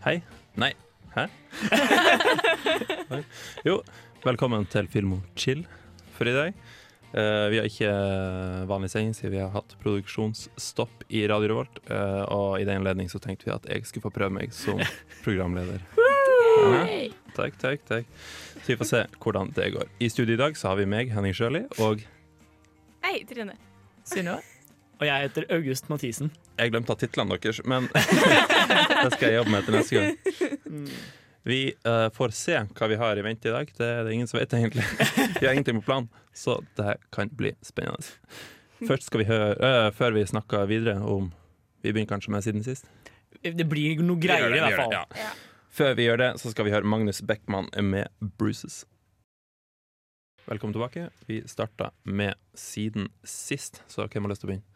Hei. Nei. Hæ? Jo, velkommen til Filmo Chill for i dag. Uh, vi har ikke vanlig sending siden vi har hatt produksjonsstopp i Radio Revolt. Uh, og i den anledning så tenkte vi at jeg skulle få prøve meg som programleder. Takk, takk, takk. Så vi får se hvordan det går. I studio i dag så har vi meg, Henning Sjøli, og Hei, Trine. Synnøve? Og jeg heter August Mathisen. Jeg glemte å ta titlene deres, men det skal jeg jobbe med til neste gang. Vi uh, får se hva vi har i vente i dag. Det er det ingen som vet, egentlig. Vi har ingenting på planen, så det her kan bli spennende. Først skal vi høre, uh, Før vi snakker videre om Vi begynner kanskje med siden sist? Det blir noe greier det, i hvert fall. det, ja. Før vi gjør det, så skal vi høre Magnus Beckmann med 'Bruises'. Velkommen tilbake. Vi starta med siden sist, så hvem har lyst til å begynne?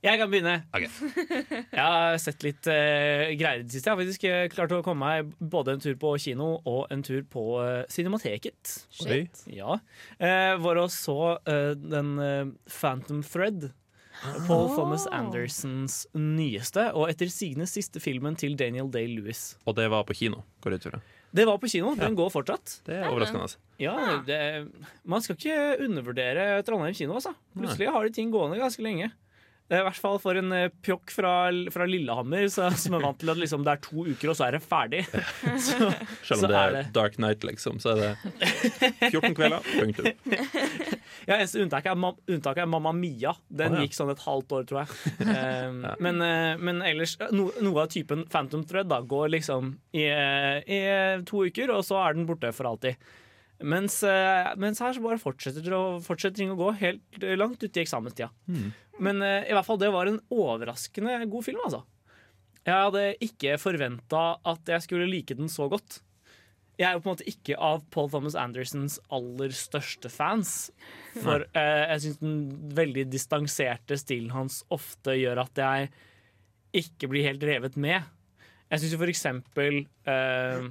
Jeg kan begynne. Okay. Jeg har sett litt uh, greier i det siste. Jeg har faktisk eh, klart å komme meg både en tur på kino og en tur på uh, Cinemateket. Shit. Ja. Uh, hvor jeg så uh, den Phantom Thread. Paul Thomas Andersons nyeste og etter sigende siste filmen til Daniel Day-Lewis. Og det var på kino, går jeg. Det var på kino. Den går fortsatt. Det er overraskende. Ja, det, Man skal ikke undervurdere Trondheim kino. Altså. Plutselig har de ting gående ganske lenge. I hvert fall for en eh, pjokk fra, fra Lillehammer så, som er vant til at liksom, det er to uker, og så er det ferdig. Så, Selv så om det er det. Dark Night, liksom, så er det 14 kvelder. Punktum. Ja, Eneste unntaket er, unntaket er Mamma Mia. Den oh, ja. gikk sånn et halvt år, tror jeg. Um, men, eh, men ellers no, Noe av typen Phantom Thread da, går liksom i, eh, i to uker, og så er den borte for alltid. Mens, eh, mens her så bare fortsetter, det å- fortsetter ting å gå helt eh, langt ut i eksamenstida. Men uh, i hvert fall det var en overraskende god film, altså. Jeg hadde ikke forventa at jeg skulle like den så godt. Jeg er jo på en måte ikke av Paul Thomas Andersons aller største fans. For uh, jeg syns den veldig distanserte stilen hans ofte gjør at jeg ikke blir helt revet med. Jeg syns jo for eksempel uh,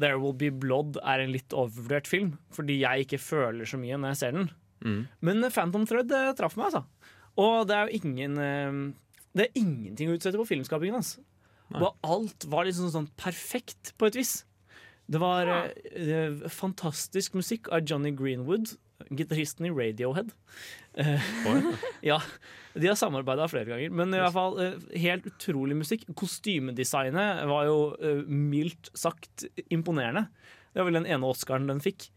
There Will Be Blood er en litt overvurdert film, fordi jeg ikke føler så mye når jeg ser den. Mm. Men Phantom Thread traff meg, altså. Og det er jo ingen eh, Det er ingenting å utsette på filmskapingen hans. Altså. alt var liksom sånn perfekt, på et vis. Det var eh, eh, fantastisk musikk av Johnny Greenwood, gitaristen i Radiohead. Eh, ja, De har samarbeida flere ganger, men i hvert fall helt utrolig musikk. Kostymedesignet var jo eh, mildt sagt imponerende. Det var vel den ene Oscaren den fikk.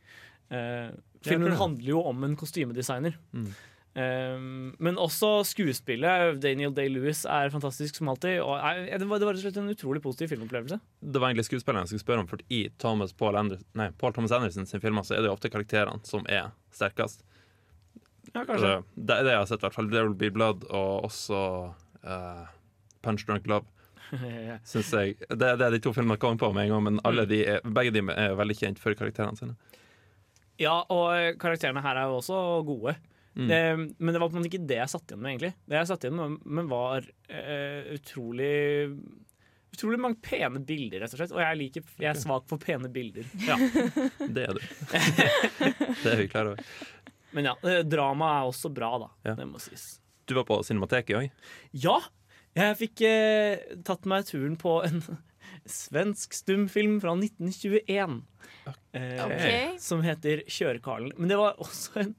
Eh, filmen handler jo om en kostymedesigner. Mm. Eh, men også skuespillet. Daniel Day-Lewis er fantastisk som alltid. Og er, det, var, det var rett og slett en utrolig positiv filmopplevelse. Det var egentlig skuespilleren jeg skulle spørre om, for i Thomas Paul, Anderson, nei, Paul Thomas Anderson sin filmer så er det jo ofte karakterene som er sterkest. Ja, kanskje det er det jeg har sett, i hvert fall. There Will Be Blood og også uh, Punch Drunk Love. Synes jeg, det, det er de to filmene jeg kommer på med en gang, men alle de er, begge de er veldig kjent for karakterene sine. Ja, og eh, karakterene her er jo også gode. Mm. Det, men det var på en måte ikke det jeg satt igjen med, egentlig. Det jeg satt igjen med, med var uh, utrolig Utrolig mange pene bilder, rett og slett. Og jeg, liker, jeg er svak for pene bilder. Ja. Det er du. det er vi klar over. Men ja, drama er også bra, da. Ja. Det må sies. Du var på Cinemateket òg. Ja! Jeg fikk eh, tatt meg turen på en svensk stumfilm fra 1921. Eh, Ok. Som heter 'Kjørekarlen'. Men det var også en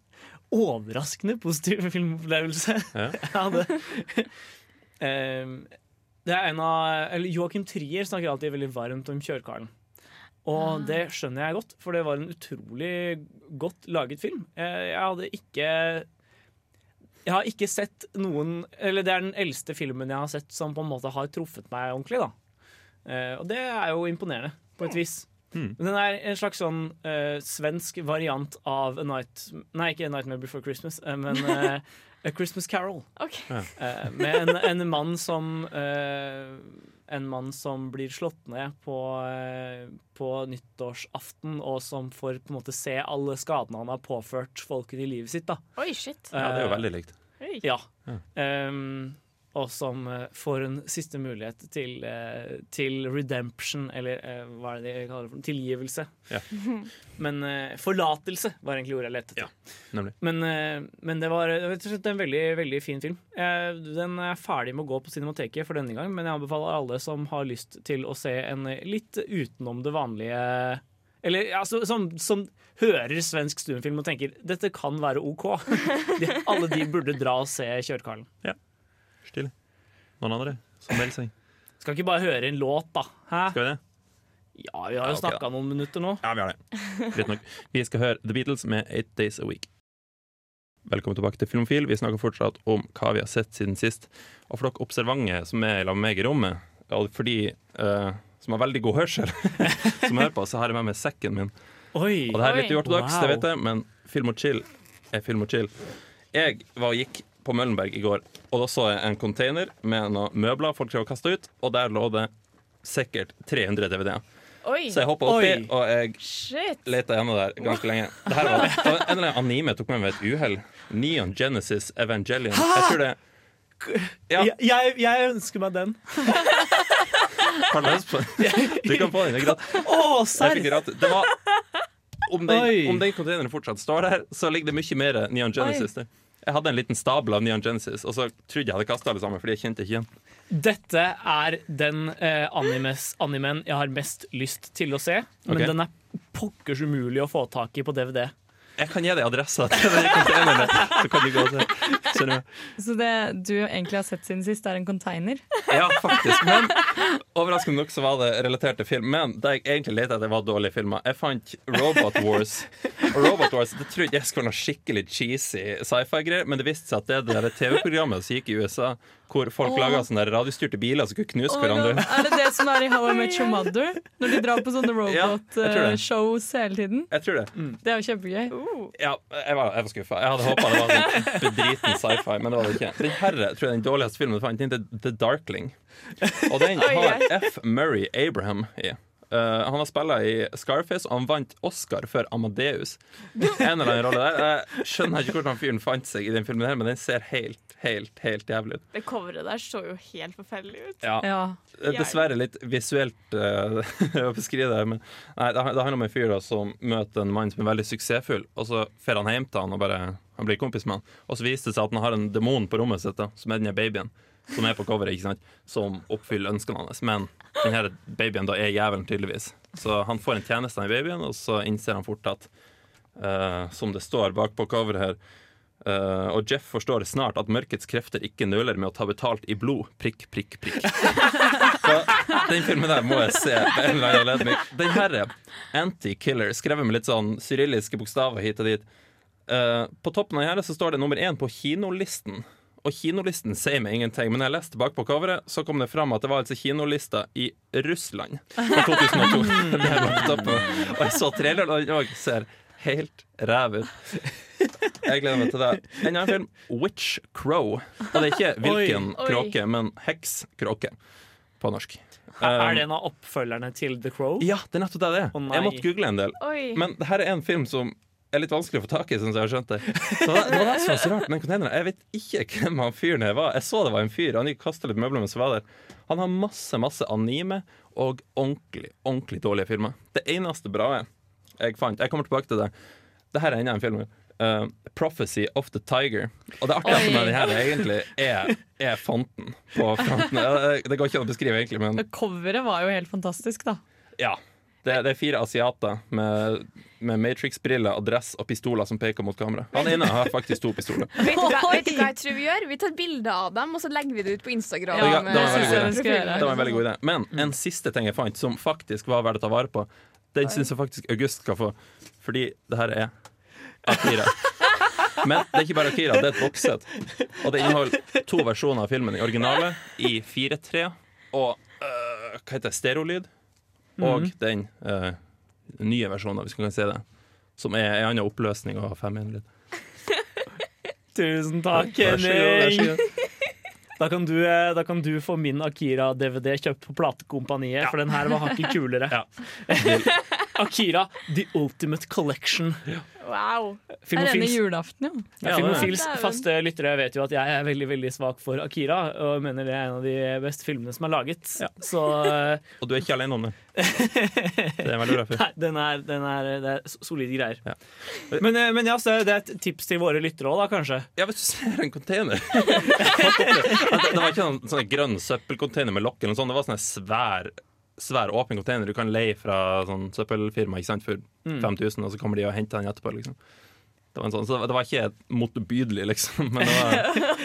overraskende positiv filmopplevelse. Ja. Jeg hadde um, Det er en av Eller Joachim Trier snakker alltid veldig varmt om Kjørkaren. Og det skjønner jeg godt, for det var en utrolig godt laget film. Jeg, jeg hadde ikke Jeg har ikke sett noen Eller det er den eldste filmen jeg har sett som på en måte har truffet meg ordentlig. da Eh, Og det er jo imponerende, på et vis. Mm. Men den er en slags sånn uh, svensk variant av A Night Nei, ikke A Nightmare Before Christmas, uh, men uh, A Christmas Carol. Ok. Eh, med en, en mann som eh, en mann som blir slått ned på, på nyttårsaften, og som får på en måte se alle skadene han har påført folket i livet sitt. da. Oi, shit. Ja, det er jo veldig likt. Oi. Ja. Ja. Og som eh, får en siste mulighet til, eh, til redemption, eller eh, hva er det de kaller det for? Tilgivelse. Ja. Men forlatelse var egentlig ordet jeg lette etter. Ja. Men, men det var rett og slett en veldig, veldig fin film. Den er ferdig med å gå på Cinemateket for denne gang, men jeg anbefaler alle som har lyst til å se en litt utenom det vanlige Eller altså, som, som hører svensk stumfilm og tenker dette kan være OK. De, alle de burde dra og se Kjørkarlen. Stilig. Noen andre som melder seg? Skal ikke bare høre en låt, da. Hæ? Skal vi det? Ja, vi har jo Ja, okay, snakka noen minutter nå. Ja, vi har det. Greit nok. Vi skal høre The Beatles med Eight Days A Week. Velkommen tilbake til Filmfil. Vi snakker fortsatt om hva vi har sett siden sist. Og for dere observante som er sammen med meg i rommet, for de uh, som har veldig god hørsel, som hører på, så har jeg med meg sekken min. Oi! Og det her er litt uortodoks, Wow. det vet jeg, men Film og chill er film og chill. Jeg var og gikk på Møllenberg i går, og da så jeg en container med noen møbler folk drev og kasta ut, og der lå det sikkert 300 DVD-er. Oi, Så jeg hoppa oppi, Oi. og jeg leita gjennom der ganske lenge. Det her var, en eller annen anime tok med meg ved et uhell. Neon Genesis Evangelion. Jeg tror det Ja, Jeg, jeg, jeg ønsker meg den. har du på den? Du kan få den. Jeg serr! Det var om den, om den containeren fortsatt står der, så ligger det mye mer Neon Genesis der. Jeg hadde en liten stabel av Neon Genesis, og så trodde jeg hadde kasta alle sammen. Fordi jeg kjente ikke igjen Dette er den eh, animes, animen jeg har mest lyst til å se, men Ok. den er pokkers umulig å få tak i på DVD. Jeg kan gi deg adressa til den containeren, så kan du gå til. Skjønner du? Så det du egentlig har sett siden sist, er en container? Ja, faktisk. Men overraskende nok så var det relatert til film. Men det jeg egentlig lette etter, var dårlige filmer. Jeg fant Robot Wars. Og Robot Wars det trodde jeg skulle være noe skikkelig cheesy sci-fi-greier, men det viste seg at det er det TV-programmet som gikk i USA, hvor folk oh. laga sånne radiostyrte biler som kunne knuse Oh hverandre. Er det det som er i How I Met Your Mother? Når de drar på sånne Ja, jeg tror det. robot-shows hele tiden? Jeg tror det. Det er jo kjempegøy. Uh, Ja, jeg var, jeg var skuffa. Jeg hadde håpa det var sånn bedriten sci-fi, men det var det ikke. Den herre tror jeg den dårligste filmen du fant, den heter The Darkling. Og den har F. Murray Abraham i. Eh, han har spilla i Scarface, og han vant Oscar for Amadeus. En eller annen rolle der. Jeg skjønner ikke hvordan fyren fant seg i den filmen, her men den ser helt, helt helt jævlig ut. det coveret der så jo helt forferdelig ut. Ja, Ja. er Dessverre litt visuelt uh, å beskrive det. Men nei, det det handler om en fyr da, som møter en mann som er veldig suksessfull, og så fer han hjem til han og bare han blir kompis med han. Og så viser det seg at han har en demon på rommet sitt, da, som er denne babyen. Som er på coveret, ikke sant? som oppfyller ønskene hans. Men denne babyen da er jævelen, tydeligvis. Så han får en tjeneste av babyen, og så innser han fort at uh, som det står bak på coveret her uh, og Jeff forstår snart at mørkets krefter ikke nøler med å ta betalt i blod. Prikk, prikk, prikk. Så den filmen der må jeg se en eller annen anledning. Den her er Anti-Killer, skrevet med litt sånn syrilliske bokstaver hit og dit. Uh, på toppen av den her så står det nummer én på kinolisten. Og kinolisten sier meg ingenting, men jeg leste bakpå coveret, så kom det fram at det var altså kinolista i Russland fra 2002. Det er lagt opp. Og jeg så traileren, og den òg ser helt ræv ut. Jeg gleder meg til det. En annen film, Witch Crow. Og det er ikke hvilken Oi. kråke, men hekskråke på norsk. Er Um, det en av oppfølgerne til The Crow? Ja, det er nettopp det det er. Oh. Jeg måtte google en del. Oi. Men dette er en film som er litt vanskelig å få tak i, syns jeg har skjønt det. Så det, det var det som var så rart med containeren. Jeg vet ikke hvem han fyren her var. Jeg så det var en fyr. Han gikk og kasta litt møbler mens jeg var der. Han har masse, masse anime og ordentlig, ordentlig dårlige filmer. Det eneste bra jeg fant Jeg kommer tilbake til det. Det her er enda en film. Uh, 'Prophecy of the Tiger'. Og det artigste med den her egentlig er, er fonten på fronten. Det går ikke an å beskrive, egentlig, men Coveret var jo helt fantastisk, da. ja. Det, det er fire asiater med, med Matrix-briller og dress og pistoler som peker mot kamera. Han ene har faktisk to pistoler. Vet du, hva, vet du hva jeg tror vi gjør? Vi tar bilde av dem, og så legger vi det ut på Instagram. Ja, det var en veldig god idé. synes jeg vi skal gjøre. Det var en veldig god idé. Men en siste ting jeg fant, som faktisk var verdt å ta vare på, den syns jeg faktisk August skal få. Fordi det her er Akira. Men det er ikke bare Akira, det er et bokssett. Og det inneholder to versjoner av filmen. I originale i 4.3 og øh, hva heter det, stereolyd. Og den uh, nye versjonen, hvis man kan si det. Som er en annen oppløsning av har 5.1-lyd. Tusen takk, Henning! Da kan du, eh, da kan du få min Akira-DVD kjøpt på platekompaniet, for den her var hakket kulere. Ja. Akira The Ultimate Collection. Wow. Det er denne julaften, jo. Ja, Filmofils faste lyttere vet jo at jeg er veldig veldig svak for Akira, og mener det er en av de beste filmene som er laget. Så eh, Og du er ikke alene om det. Det er veldig bra. for. Nei, den er, den er, det er solide greier. Ja. Men, eh, men ja, så det er et tips til våre lyttere òg, da, kanskje. Ja, hvis du ser en container det, var ikke en sånn grønn søppelcontainer med lokk, eller noe sånt. Det var sånn svær, svær åpen container du kan leie fra sånn søppelfirma ikke sant, for Mm. 5000, og så kommer de og henter den etterpå. Liksom. Det var, en sånn, så det var ikke motbydelig, liksom, men det, var,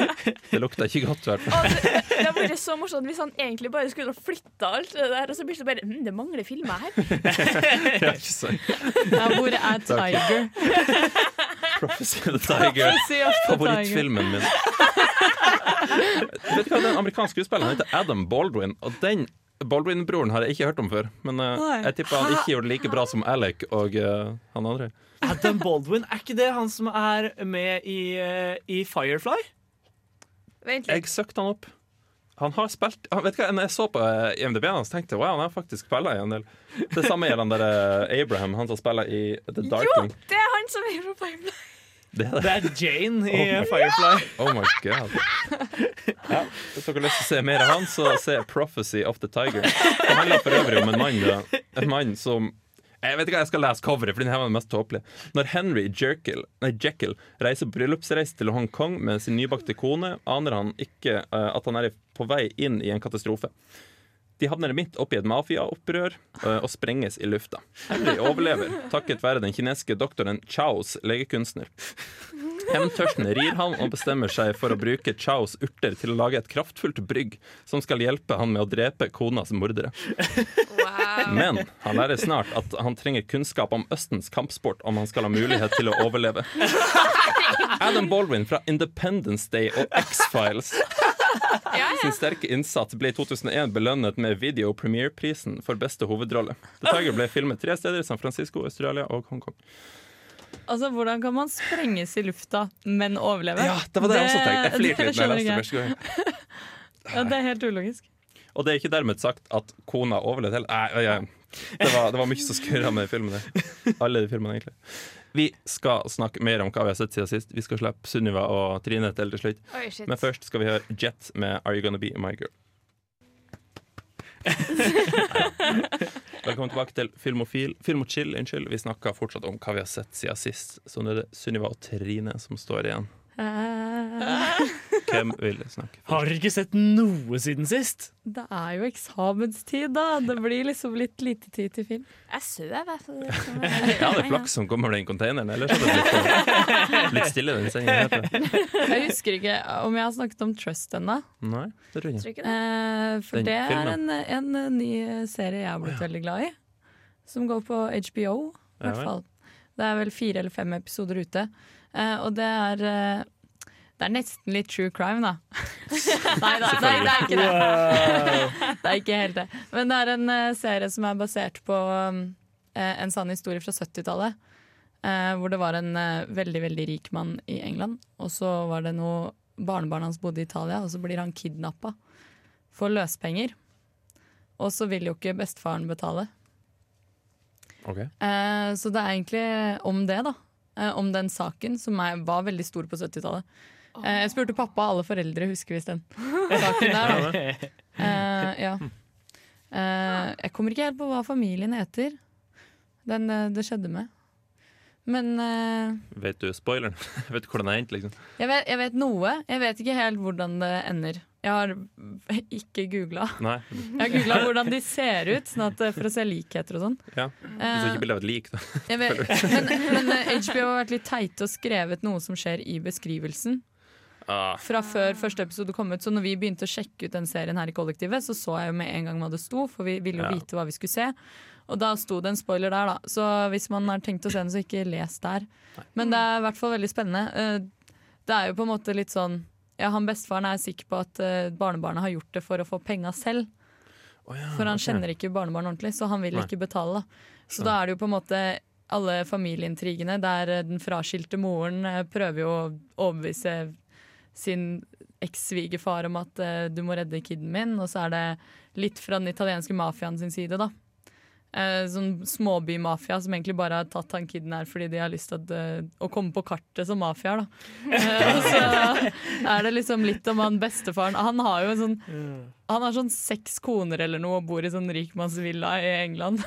det lukta ikke godt. i hvert fall. Det, hadde vært så morsomt hvis han egentlig bare skulle flytta alt det der, og så blir det bare hm, Det mangler filmer her. Ja, ikke sant. Ja, hvor er Tiger? Prophecy of the Tiger. Favorittfilmen min. Vet du hva, Den er en amerikansk skuespiller Han heter Adam Baldwin. Og den Baldwin-broren har jeg ikke hørt om før. Men uh, jeg tipper han ikke gjorde det like bra som Alec og uh, han andre. Adam Baldwin, er ikke det han som er med i, uh, i Firefly? Vent litt. Jeg søkte han opp. Han har spilt han, vet du hva, Når jeg så på IMDb så tenkte jeg wow, han har faktisk spilt i en del. Det samme gjelder han der Abraham, han som spiller i The Darkling. Det er han som er fra Firefly. Det er det. Det er Jane i Oh Firefly. Oh my god. Ja, hvis dere har lyst til å se mer av han, så se 'Prophecy of the Tiger'. Det handler for øvrig om en mann, en mann som jeg vet ikke hva jeg skal lese coveret, for den her var den mest tåpelige. Når Henry Jekyll, nei, Jekyll reiser på bryllupsreise til Hongkong med sin nybakte kone, aner han ikke uh, at han er på vei inn i en katastrofe. De havner midt oppi et mafiaopprør eh, og sprenges i lufta. Henry overlever takket være den kinesiske doktoren Chaos legekunstner. Hevntørsten rir han og bestemmer seg for å bruke Chaos urter til å lage et kraftfullt brygg som skal hjelpe han med å drepe konas mordere. Wow. Men han lærer snart at han trenger kunnskap om Østens kampsport om han skal ha mulighet til å overleve. Adam Baldwin fra Independence Day og X-Files Ja, sin sterke innsats ble i 2001 belønnet med Video Premiere-prisen for beste hovedrolle. The Tiger ble filmet tre steder, San Francisco, Australia og Hongkong. Altså, Hvordan kan man sprenges i lufta, men overleve? Ja, det var det jeg også tenkte. Jeg flirte litt med jeg leste første gang. Ja, det er helt ulogisk. Og det er ikke dermed sagt at kona overlevde heller. Det, var, det var mye som skurra med filmene. Alle de filmene, egentlig. Vi skal snakke mer om hva vi har sett siden sist. Vi skal slippe Sunniva og Trine til til slutt. Oi. Men først skal vi høre Jet med Are You Gonna Be My Girl. Velkommen tilbake til Filmofil Film og chill, unnskyld. Vi snakker fortsatt om hva vi har sett siden sist. Så nå er det Sunniva og Trine som står igjen. Hvem vil snakke? Har dere ikke sett noe siden sist? Det er jo eksamenstid, da. Det blir liksom litt lite tid til film. Jeg sover. Jeg hadde Ja, det flaks som kommer den containeren, ellers hadde det blitt, litt stille den sengen. her, jeg. Husker ikke om jeg har snakket om Trust ennå. Nei, det tror jeg ikke. Eh, for Den det er en, en ny serie jeg har blitt veldig glad i. Som går på HBO, i hvert fall. Det er vel fire eller fem episoder ute. Eh, og det er eh, Det er nesten litt true crime, da. Nei da, det, er- det er ikke det. Det er ikke helt det. Men det er en uh, serie som er basert på um, en sann historie fra 70-tallet. Uh, hvor det var en uh, veldig, veldig rik mann i England. Og så var det noe Barnebarnet hans bodde i Italia, og så blir han kidnappa for løspenger. Og så vil jo ikke bestefaren betale. Okay. Eh, så det er egentlig om det, da. Eh, om den saken, som er, var veldig stor på 70-tallet. Eh, jeg spurte pappa, alle foreldre husker visst den saken der. Eh, ja. Eh, jeg kommer ikke helt på hva familien heter. Den det skjedde med. Men uh, Vet du spoileren? Vet du hvordan det endte, liksom? jeg, vet, jeg vet noe. Jeg vet ikke helt hvordan det ender. Jeg har ikke googla. Jeg har googla hvordan de ser ut, sånn at, for å se likheter og sånn. Ja. Du så Eh, ikke bilde av et lik, da. vet, men, men eh, HBO har vært litt teite og skrevet noe som skjer i beskrivelsen. Ah, Fra før første episode kom ut Så når vi begynte å sjekke ut den serien her i kollektivet, så så jeg jo med en gang hva det sto, for vi ville jo vite hva vi skulle se. Og da sto det en spoiler der, da. Så hvis man har tenkt å se den, så ikke les der. Men det er i hvert fall veldig spennende. Eh, Det er jo på en måte litt sånn Ja, han bestefaren er sikker på at uh, barnebarnet har gjort det for å få penga selv. Oh, ja, For han okay. kjenner ikke barnebarn ordentlig, så han vil Nei. ikke betale. Da. Så da er det jo på en måte alle familieintrigene der eh, den fraskilte moren eh, prøver jo å overbevise sin eks-svigerfar om at uh, du må redde kiden min, og så er det litt fra den italienske mafiaen sin side, da. Eh, sånn småbymafia som egentlig bare har tatt han kiden her fordi de har lyst til at, eh, å komme på kartet som mafiaer, da. Eh, og så er det liksom litt om han bestefaren. Han har jo en sånn Han har sånn seks koner eller noe og bor i sånn rikmannsvilla i England.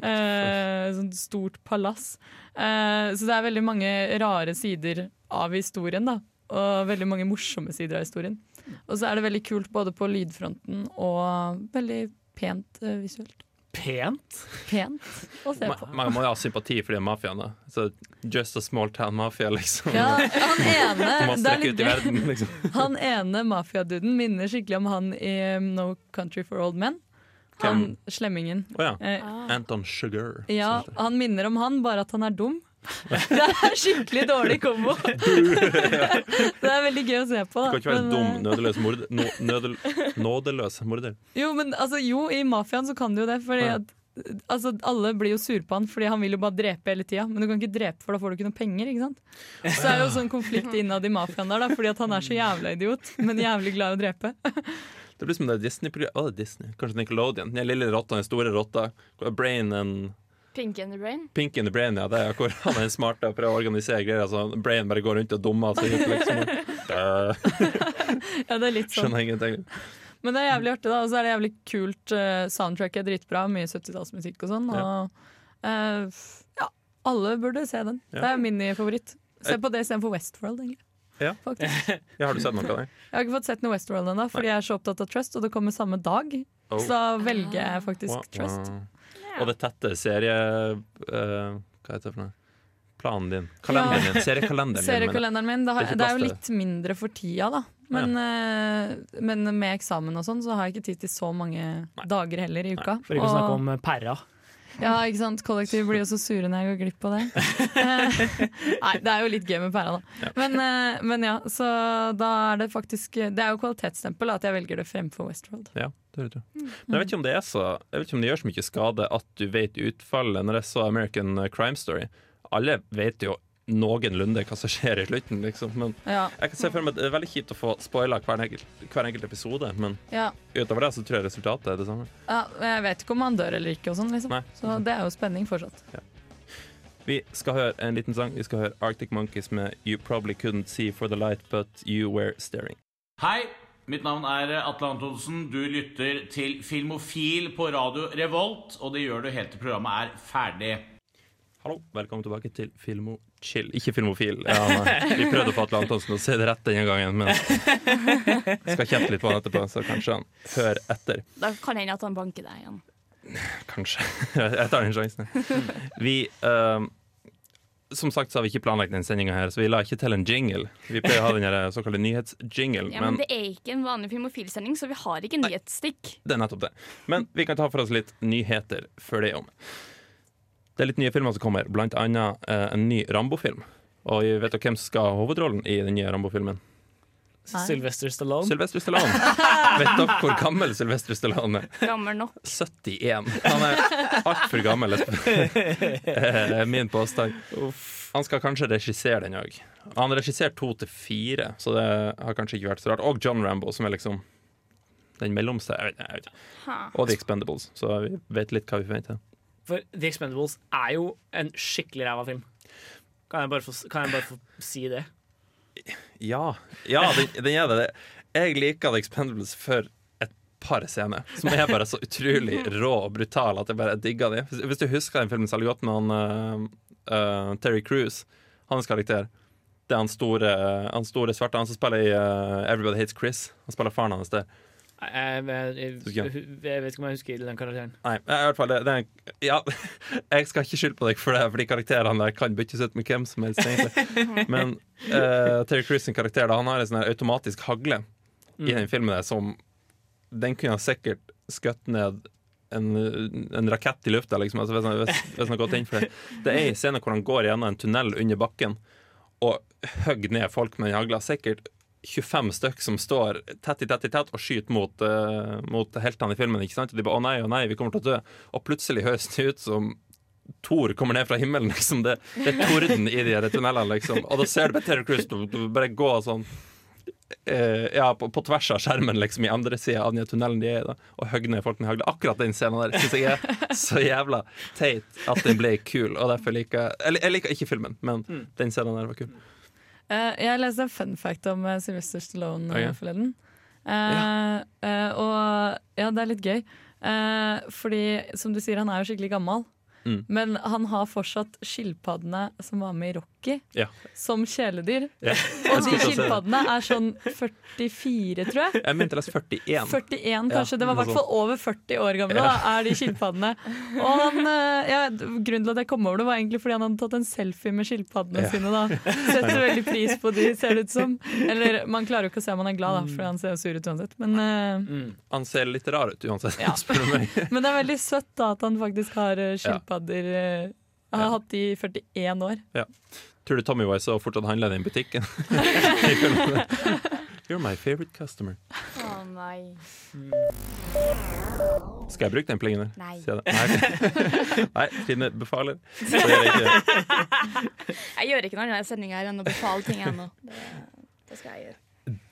eh, sånn stort palass. Eh, så det er veldig mange rare sider av historien, da. Og veldig mange morsomme sider av historien. Og så er det veldig kult både på lydfronten og veldig pent eh, visuelt. Pent? Pent å se på. Man må jo ha sympati for de mafiaene. Just a small town mafia, liksom. Ja, han ene, er litt verden, liksom. Han ene mafiaduden minner skikkelig om han i um, No Country for Old Men. Han slemmingen. Oh, ja. Eh, Anton Sugar. ja, han minner om han, bare at han er dum. Det er skikkelig dårlig kombo. Det er veldig gøy å se på. Da. Du kan ikke være Men, dum, eh, nødeløs morder. Nødel, nådeløs morder. jo, men altså, jo, i mafiaen så kan du jo det. Fordi Ja. at Altså, Alle blir jo sure på han fordi han vil jo bare drepe hele tida. Men du kan ikke drepe, for da får du ikke noe penger. ikke sant? Så det er jo sånn konflikt innad i mafiaen der, da, fordi at han er så jævla idiot, men jævlig glad i å drepe. Det blir som det Disney-programmet. Oh, Disney. Kanskje Nickelodeon. Den lille rotta, den store rotta. Brain and Pink in the brain. Pink in the brain, ja. Det er hvor han er smart og prøver å organisere greier. Altså, brain bare går rundt og dummer seg ut, liksom. Ja, det er litt sånn. Skjønner ingenting. Men det er jævlig artig, da. Og så er det jævlig kult. Uh, soundtrack er dritbra. Mye 70-tallsmusikk og sånn. Og uh, ja, alle burde se den. Ja. Det er min nye favoritt. Se på det istedenfor Westworld, egentlig. Ja. Ja, har du sett noe av det? Jeg har ikke fått sett noe Westworld ennå, fordi jeg er så opptatt av Trust, og det kommer samme dag. Oh. Så da velger jeg faktisk Wow. Trust. Og det tette serie... Uh, hva heter det for noe? Planen din. Kalenderen din. Seriekalenderen. Seriekalenderen min. Det, har, Det er det er jo litt mindre for tida, da. Men, eh, men med eksamen og sånn, så har jeg ikke tid til så mange dager heller i uka. For ikke å snakke om pæra. Perra. Ja, ikke sant? Kollektiv blir jo så sure når jeg går glipp av det. Eh, Nei, det er jo litt gøy med pæra, da. Men, eh, men ja, så da er det faktisk Det er jo kvalitetsstempel at jeg velger det fremfor Westworld. Ja, det vet du. Men jeg vet ikke om det er så Jeg vet ikke om det gjør så mye skade at du vet utfallet. Når jeg så American Crime Story Alle vet jo noenlunde hva som skjer i slutten, liksom. Men Ja, jeg kan se for meg at det er veldig kjipt å få spoila hver, hver enkelt episode. Men ja, utover det så tror jeg resultatet er det samme. ja, Jeg vet ikke om han dør eller ikke, og sånn, liksom. Nei. Så det er jo spenning fortsatt. Vi skal høre en liten sang. Vi skal høre Arctic Monkeys med You Probably Couldn't See For The Light But You Were Staring. Hei, mitt navn er Atle Antonsen. Du lytter til Filmofil på radio Revolt, og det gjør du helt til programmet er ferdig. Hallo, velkommen tilbake til Filmo Chill. Ikke Filmofil. Ja, nei. Vi prøvde å få Atle Antonsen å se det rett denne gangen, men skal kjefte litt på han etterpå, så kanskje han hører etter. Da kan hende at han banker deg igjen. Kanskje. Jeg tar den sjansen. Vi eh, Som sagt så har vi ikke planlagt den sendinga her, så vi la ikke til en jingle. Vi pleier å ha den her såkalte nyhetsjingle, Ja, men men det er ikke en vanlig filmofilsending, så vi har ikke nyhetsstikk. det er nettopp det. Men vi kan ta for oss litt nyheter før det er om. Det er litt nye filmer som kommer, blant annet eh, en ny Rambo-film. Og vet dere hvem som skal ha hovedrollen i den nye Rambo-filmen? Sylvester Stallone. Sylvester Stallone. Vet dere hvor gammel Sylvester Stallone er? Gammel nok. 71. Han er altfor gammel. er Min påstand. Han skal kanskje regissere den òg. Han har regissert to til fire, så det har kanskje ikke vært så rart. Og John Rambo, som er liksom den mellomste. Jeg vet, jeg vet. Og The Expendables, så vi vet litt hva vi forventer. For The Expendables er jo en skikkelig ræva film. Kan jeg bare få, kan jeg bare få si det? Ja, ja den, den er det. Jeg liker The Expendables for et par scener, som er bare så utrolig rå og brutale at jeg bare digger dem. Hvis, hvis du husker den filmen særlig godt med han uh, uh, Terry Cruise, hans karakter. Det er han store, han store svarte, han som spiller i uh, Everybody Hates Chris. Han spiller faren hans der. Jeg, jeg, jeg, jeg, vet ikke om jeg husker den karakteren. Nei, i hvert fall det, det Ja, jeg skal ikke skylde på deg for det, for de karakterene der kan byttes ut med hvem som helst, egentlig. Men uh, Terry Crews karakter da, han har en sånn automatisk hagle i den filmen der som Den kunne han sikkert skutt ned en, en rakett i lufta, liksom, altså, hvis, han, hvis, hvis han har gått inn for det. Det er en scene hvor han går gjennom en tunnel under bakken og hogger ned folk med den hagla. Sikkert 25 stykk som står tett i tett i tett og skyter mot, uh, mot heltene i filmen. Ikke sant? Og de bare 'Å nei, å nei, vi kommer til å dø'. Og plutselig høres det ut som Thor kommer ned fra himmelen. Liksom. Det, det er torden i de tunnelene. Liksom. Og da ser du bare Terry Cruise bare gå sånn uh, ja, på, på tvers av skjermen, liksom i andre sida av den tunnelen de er i, da, og hogge ned folk med hagle. Akkurat den scenen der syns jeg er så jævla teit at den ble kul, og derfor liker jeg Eller jeg liker ikke filmen, men den scenen der var kul. Eh, jeg leste en fun fact om uh, Sylvester Stallone Ok. uh, forleden. Eh, eh, og ja, det er litt gøy. Eh, fordi, som du sier, han er jo skikkelig gammel. Mm. Men han har fortsatt skilpaddene som var med i Rocky, Ja. som kjæledyr. Ja. Og de skilpaddene er sånn 44, tror jeg. Jeg mente å lese 41. 41 kanskje. Det var i hvert fall over 40 år gamle, da, er de skilpaddene. Og han, eh, ja, grunnen til at jeg kom over det, var egentlig fordi han hadde tatt en selfie med skilpaddene Ja. sine. da Setter veldig pris på de, ser det ut som. Eller man klarer jo ikke å se om han er glad, da, for han ser sur ut uansett. Men, mm. Han ser litt rar ut uansett, Ja. spør du meg. men det er veldig søtt da at han faktisk har skilpadder. Ja. Jeg har Ja. hatt de i 41 år. Tror du Tommy Wise fortsatt handler den butikken? You're my favorite customer. Å nei. Skal jeg bruke den plingen? der? Nei. Nei, Nei, Trine befaler. Jeg ikke. Jeg gjør ikke noe annet i sendinga enn å befale ting ennå. Det, det skal jeg gjøre.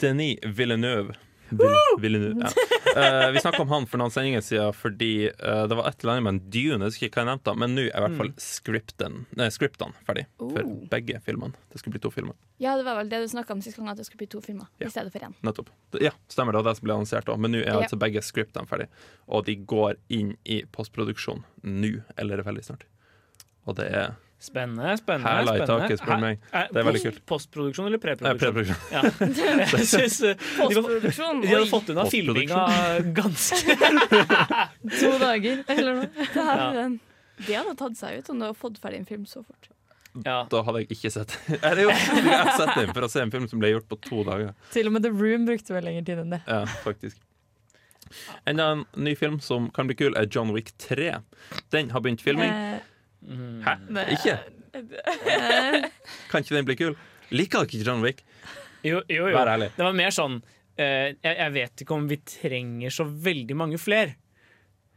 Denis Villeneuve. Vill- Villeneuve ja. uh, vi snakka om han for noen sendinger siden fordi uh, det var et eller annet med en Dune, jeg husker ikke hva jeg nevnte, men nå er i hvert fall scripten, nei, scriptene ferdig for Oh. begge filmene. Det skulle bli to filmer. Ja, det var vel det du snakka om sist gang, at det skulle bli to filmer Ja. i stedet for én. Nettopp. Ja, stemmer det. Og det som ble annonsert òg. Men nå er Ja. altså begge scriptene ferdig. Og de går inn i postproduksjon nå, eller veldig snart. Og det er Spennende. spennende, Her spennende. taket, spør meg. Det er veldig kult. Postproduksjon eller preproduksjon? Ja. Synes, eh, Postproduksjon. de hadde fått unna filminga ganske To dager, eller noe. det, her, De hadde tatt seg ut om du hadde fått ferdig en film så fort. ja. Da hadde jeg ikke sett den. Jeg har sett den for å se en film som ble gjort på to dager. Til og med The Room brukte vel lengre tid enn det. Ja, faktisk. Enda en ny film som kan bli kul, er John Wick 3. Den har begynt filming. Eh, Hæ? Ikke? Kan ikke den bli kul? Liker dere ikke John Wick? Jo, jo, jo. Vær ærlig. Det var mer sånn uh, jeg, jeg vet ikke om vi trenger så veldig mange flere.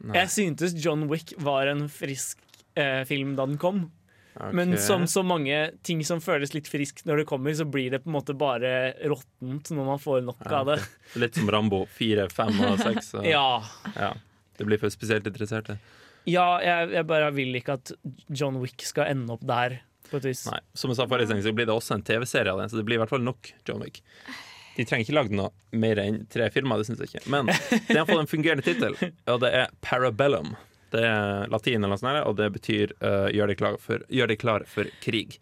Jeg syntes John Wick var en frisk uh, film da den kom. Okay. Men som så mange ting som føles litt friskt når det kommer, så blir det på en måte bare råttent når man får nok Ja, av det. Litt som Rambo 4, 5 og 6. Ja, Ja. Det blir for spesielt interesserte. Ja jeg, jeg bare vil ikke at John Wick skal ende opp der, på et vis. Nei, Som jeg sa forrige gang, så blir det også en TV-serie av den, så det blir i hvert fall nok John Wick. De trenger ikke lagd noe mer enn tre filmer, det syns jeg ikke. Men det har fått en fungerende tittel, og det er Parabellum. Det er latin, eller noe sånt, og det betyr uh, gjør, deg klar for, klar for krig'.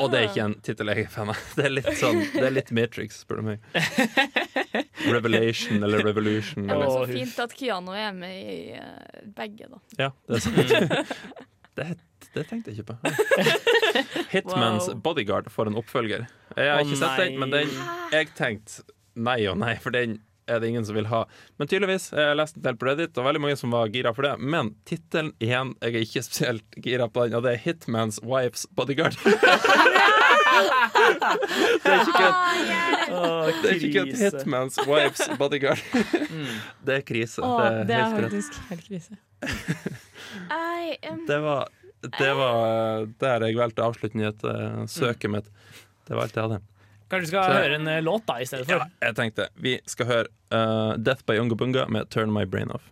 Og det er ikke en tittel jeg er fan av. Det er litt sånn, det er litt Matrix, spør du meg. Revelation eller Revolution. Ja, men så fint at Keanu er med i eh, begge, da. Ja, det er sant. Det, det tenkte jeg ikke på. Hitmans Wow. Bodyguard får en oppfølger. Jeg har ikke sett den, men den jeg tenkte nei og nei, for den er det ingen som vil ha. Men tydeligvis, jeg har lest en del på Reddit, og veldig mange som var gira for det. Men tittelen igjen, jeg er ikke spesielt gira på den, og det er Hitmans Wife's Bodyguard. det er ikke kødd. Det er ikke kødd. Hitmans Wife's Bodyguard. Det er krise. Åh, det det er er helt rett. faktisk helt krise. Det var, det var der jeg valgte å avslutte nyhetssøket mitt. Det var alt jeg hadde. Kanskje vi skal Så- høre en eh, låt da i stedet for? Ja, jeg tenkte vi skal høre uh, Death by Unga Bunga med Turn My Brain Off.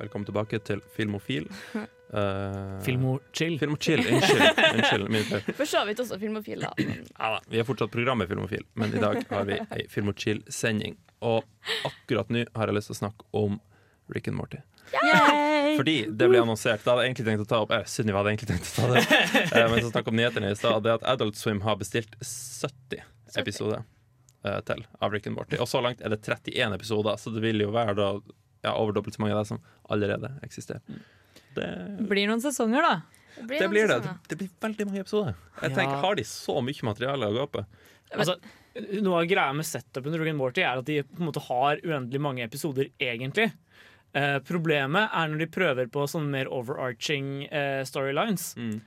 Velkommen tilbake til Filmofil. Uh, Filmo chill. Filmochill. Unnskyld. Unnskyld min feil. For så vidt også filmofil, da. Men Ja, da, vi har fortsatt programmet Filmofil, men i dag har vi ei Filmochill-sending. Og akkurat nå har jeg lyst til å snakke om Rick and Morty. Fordi det ble annonsert. Da hadde jeg egentlig tenkt å ta opp eh, Sunniva hadde egentlig tenkt å ta det opp. Eh, men så snakk om nyhetene i stad. Det at Adult Swim har bestilt 70 episoder eh, til av Rick and Morty. Og så langt er det 31 episoder, så det vil jo være da ja, over dobbelt så mange av det som allerede eksisterer. Det, Blir noen sesonger, da. det det blir det. Det blir veldig mange episoder. Jeg Ja. tenker, Har de så mye materiale å gå på? Altså, noe av greia med setupen til Rick and Morty er at de på en måte har uendelig mange episoder, egentlig. Eh, problemet er når de prøver på sånne mer overarching eh, storylines. Mm.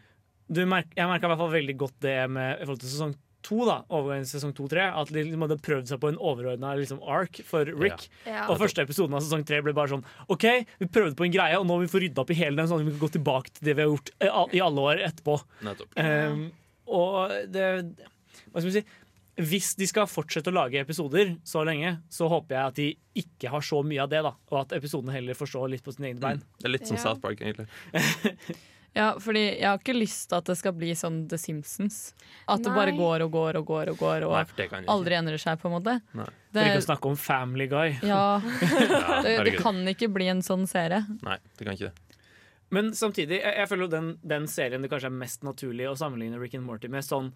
Du merk, jeg merka i hvert fall veldig godt det med i forhold til sesong to. da Overgangen til sesong to-tre At de liksom hadde prøvd seg på en overordna liksom, ark for Rick. Ja. Og første episoden av sesong tre ble bare sånn OK, vi prøvde på en greie, og nå må vi få rydda opp i hele den, sånn at vi kan gå tilbake til det vi har gjort i alle år etterpå. Um, og det Hva skal vi si? Hvis de skal fortsette å lage episoder så lenge, så håper jeg at de ikke har så mye av det, da. Og at episodene heller får stå litt på sine egne bein. Det er litt som Ja. South Park, egentlig. Ja, fordi jeg har ikke lyst til at det skal bli sånn The Simpsons. At det bare går og går og går og går, og Nei, det aldri endrer seg, på en måte. Nei. For ikke å snakke om Family Guy. ja, Ja, det, det kan ikke bli en sånn serie. Nei, det kan ikke det. Men samtidig, jeg, jeg føler jo den, den serien det kanskje er mest naturlig å sammenligne Rick and Morty med, sånn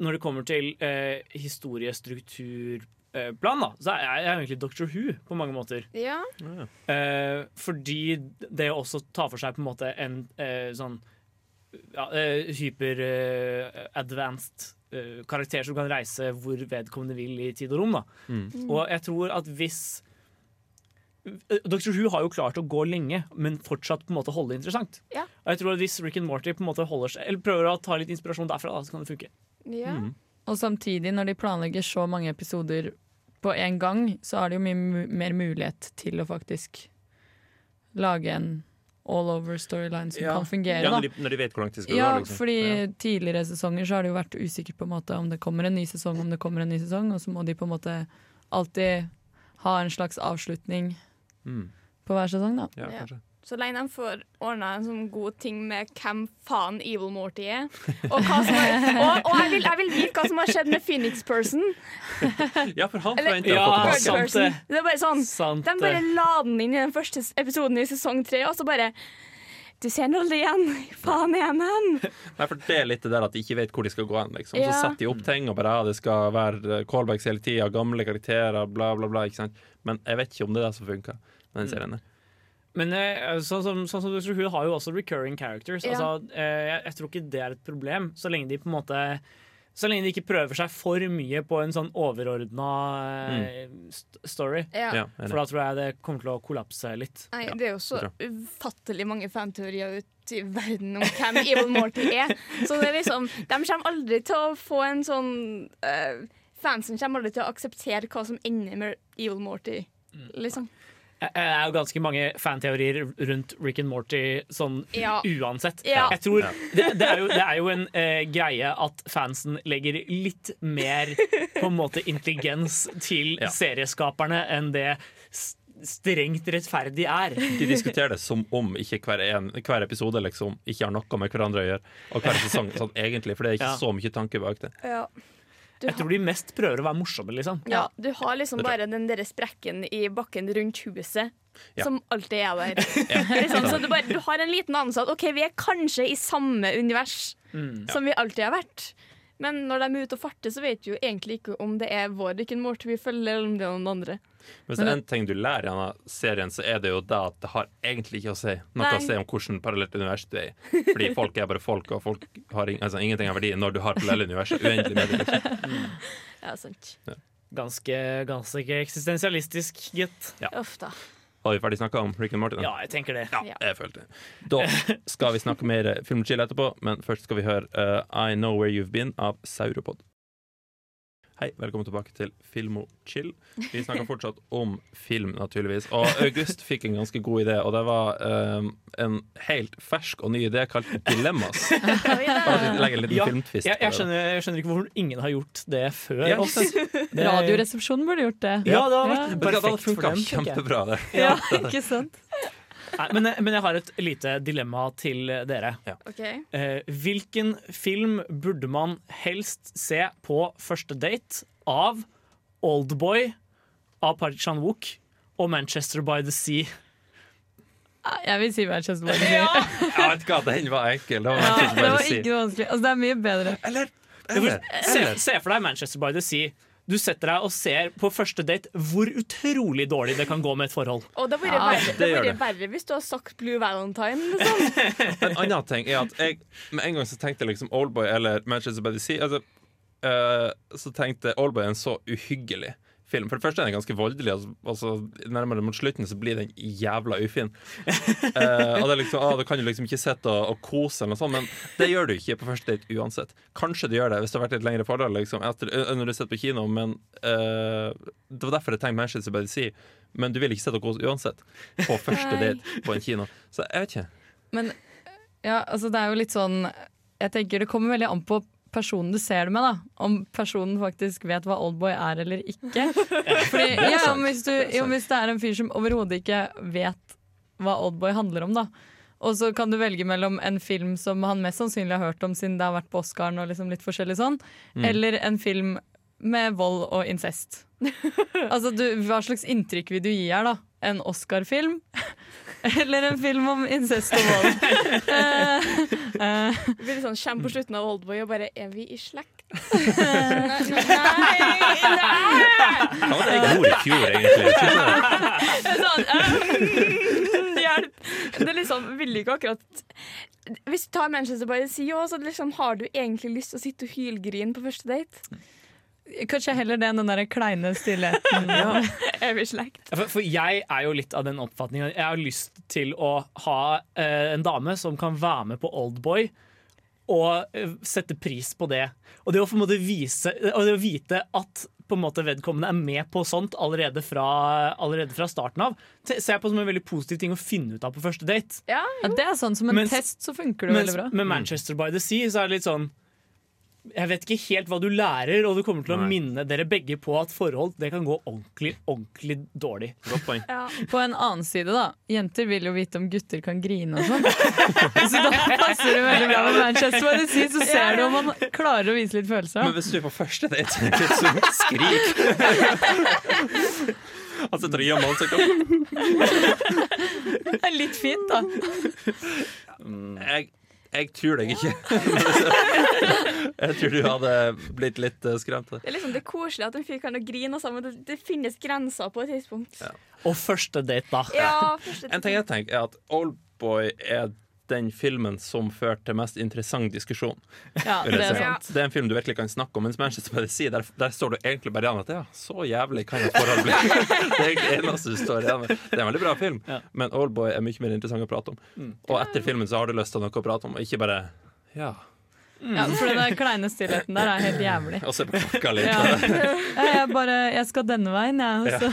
når det kommer til eh, historiestrukturplan, eh, da, så er jeg egentlig Doctor Who på mange måter. Ja. Eh, fordi det også tar for seg på en måte en eh, sånn ja, eh, hyper-advanced eh, karakter som kan reise hvor vedkommende vil i tid og rom. Da. Mm. Og jeg tror at hvis Dr. Who har jo klart å gå lenge, men fortsatt på en måte holde det interessant. Ja. Og jeg tror at Hvis Rick and Morty på en måte holder seg Eller prøver å ta litt inspirasjon derfra, da, så kan det funke. Ja. Mm. Og samtidig, når de planlegger så mange episoder på en gang, så har de jo mye mer mulighet til å faktisk lage en all over storyline som Ja. kan fungere. Ja, når, de, når de vet hvor langt de det skal Ja, gå. Liksom. fordi Ja. tidligere sesonger så har det jo vært usikkert på en måte om det kommer en ny sesong, om det kommer en ny sesong, og så må de på en måte alltid ha en slags avslutning Mm. på hver sesong, da. Ja, Ja. kanskje. Så lenge de får ordna en sånn god ting med hvem faen Evil Morty er. Og, hva som har, og, og jeg, vil, jeg vil vite hva som har skjedd med Phoenix Person. ja, for han Eller- forventer jeg å Ja, få tilbake. det. Det er bare sånn Sant. De bare la den inn i den første episoden i sesong tre, og så bare Du ser nå aldri igjen! Faen er han? Nei, for Det er litt det der at de ikke vet hvor de skal gå hen. Liksom. Ja. Så setter de opp ting og bare ja, det skal være eh, callbacks hele tida, gamle karakterer, bla, bla, bla. Ikke sant? Men jeg vet ikke om det er det som funker med den serien. der. Men eh, sånn som, sånn som du tror, hun har jo også recurring characters. Ja. Altså, eh, jeg, jeg tror ikke det er et problem, så lenge de på en måte så lenge de ikke prøver seg for mye på en sånn overordna mm. st story. Ja. Ja. For da tror jeg det kommer til å kollapse litt. Nei, det er jo så ufattelig mange fanteorier ute i verden om hvem Evil Morty er. Så det er liksom, de kommer aldri til å få en sånn uh, Fansen kommer aldri til å akseptere hva som ender med Evil Morty. Liksom. Det er jo ganske mange fanteorier rundt Rick and Morty sånn Ja. uansett. Ja. Jeg tror det, det, er jo, det er jo en uh, greie at fansen legger litt mer på en måte intelligens til Ja. serieskaperne enn det strengt rettferdig er. De diskuterer det som om ikke hver, en, hver episode liksom ikke har noe med hverandre å gjøre. Og hver sesong, sånn egentlig, for det er ikke Ja. så mye tanke bak det. Ja. Du Jeg tror de mest prøver å være morsomme, liksom. Ja, du har liksom bare den der sprekken i bakken rundt huset Ja. som alltid er der. liksom, så du, bare, du har en liten anelse at OK, vi er kanskje i samme univers Mm. som vi alltid har vært. Men når de er ute og farter, så vet vi jo egentlig ikke om det er vår Rick and Morty vi følger, eller om det er noen andre. Men er en ting du lærer i denne serien, så er det jo det at det har egentlig ikke å si noe Nei. å si om hvordan parallelt univers du er i. Fordi folk er bare folk, og folk har ing altså, ingenting av verdi når du har parallelle univers. Uendelig med det. Liksom. Ja, sant. Ganske, ganske eksistensialistisk, gitt. Uff da. Har vi ferdig snakka om Rick and Morty? Ja, jeg tenker det. Ja, Ja. jeg følte det. Da skal vi snakke mer Film og chill etterpå, men først skal vi høre uh, I Know Where You've Been av Sauropod. Hei, velkommen tilbake til Filmo chill. Vi snakker fortsatt om film, naturligvis. Og August fikk en ganske god idé, og det var um, en helt fersk og ny idé kalt Dilemmas. Legge en liten Ja, filmtvist Jeg, på jeg, det. skjønner, jeg skjønner ikke hvorfor ingen har gjort det før. Ja, oss. Det- Radioresepsjonen burde gjort det. Ja, det har vært Men det hadde perfekt for dem. kjempebra, det. Ja, ikke sant? Nei, men, men jeg har et lite dilemma til dere. OK. Eh, hvilken film burde man helst se på første date av Oldboy av Park Chan-wook og Manchester by the Sea? Jeg vil si Manchester by the Sea. Ja, vet ikke, hva, den var enkel. Det var Ja, det var ikke vanskelig. Altså, det er mye bedre. Eller, eller, eller, se for deg Manchester by the Sea. Du setter deg og ser på første date hvor utrolig dårlig det kan gå med et forhold. Og det hadde Ja, vært verre, det det hvis du hadde sagt Blue Valentine. Liksom. En annen ting er at jeg med en gang så tenkte jeg liksom Oldboy eller Manchester by the Sea. Altså, uh, så tenkte Oldboy en så uhyggelig film. For det første er den ganske voldelig. Altså, altså, nærmere mot slutten så blir den jævla ufin. Eh, og det er liksom, ah, Da kan du liksom ikke sitte og, og kose, eller noe sånt, men det gjør du ikke på første date uansett. Kanskje du gjør det hvis det har vært litt lengre forhold liksom, etter, når du sitter på kino, men eh, det var derfor jeg tenkte Manchester by the Sea. Men du vil ikke sitte og kose uansett på første date på en kino. Så jeg vet ikke. Men ja, altså det er jo litt sånn Jeg tenker det kommer veldig an på personen du ser det med, da. Om personen faktisk vet hva Oldboy er eller ikke. Fordi, ja, om, hvis du, jo, hvis det er en fyr som overhodet ikke vet hva Oldboy handler om, da. Og så kan du velge mellom en film som han mest sannsynlig har hørt om siden det har vært på Oscaren, og liksom litt forskjellig sånn, Mm. eller en film med vold og incest. altså, du, hva slags inntrykk vil du gi her, da? En Oscar-film? Eller en film om incest og vold? uh, uh, Det blir sånn, Kjem på slutten av Oldboy og bare Er vi i slekt? nei, nei, nei! Hva var det jeg gjorde i fjor, egentlig? Sånn, um, hjelp! Det er liksom, vil ikke akkurat Hvis du tar Manchester by the Sea også, så liksom, har du egentlig lyst til å sitte og hylgrine på første date? Kanskje heller det enn den der kleine stillheten. Er vi slekt? For, for jeg er jo litt av den oppfatningen jeg har lyst til å ha eh, en dame som kan være med på Oldboy. Og eh, sette pris på det. Og det å på en måte vise Og det å vite at på en måte vedkommende er med på sånt allerede fra, allerede fra starten av, ser jeg på som en veldig positiv ting å finne ut av på første date. Ja, Ja, det er sånn som en Mens- test, så funker det Mens veldig bra. med Manchester by the Sea så er det litt sånn Jeg vet ikke helt hva du lærer, og du kommer til å Nei. minne dere begge på at forhold det kan gå ordentlig, ordentlig dårlig. Godt poeng. ja. På en annen side, da. Jenter vil jo vite om gutter kan grine og sånn. så da passer det veldig bra med Manchester by the Sea, så ser du om man klarer å vise litt følelser. Men hvis du er på første date, så skrik! Han sitter og gjemmer ansiktet. Det er litt fint, da. Jeg, jeg tror deg ikke. Jeg tror du hadde blitt litt eh, skremt. Det er liksom det koselig at en fyr kan grine sammen. Det, det finnes grenser på et tidspunkt. Og første date, da. Ja, første En ting jeg tenker er at Oldboy er den filmen som førte til mest interessant diskusjon. Ja, det er sant. Det er en film du virkelig kan snakke om. Mens Manchester by the Sea, der, der står du egentlig bare igjen at ja, så jævlig kan et forhold bli. Det er det eneste du står igjen med. Det er en veldig bra film, Ja. men Oldboy er mye mer interessant å prate om. Og etter filmen så har du lyst til noe å prate om, og ikke bare ja. Ja, for den kleine stillheten der er helt jævlig. Og se på klokka litt. Ja. Ja, jeg, bare, jeg skal denne veien, jeg, og så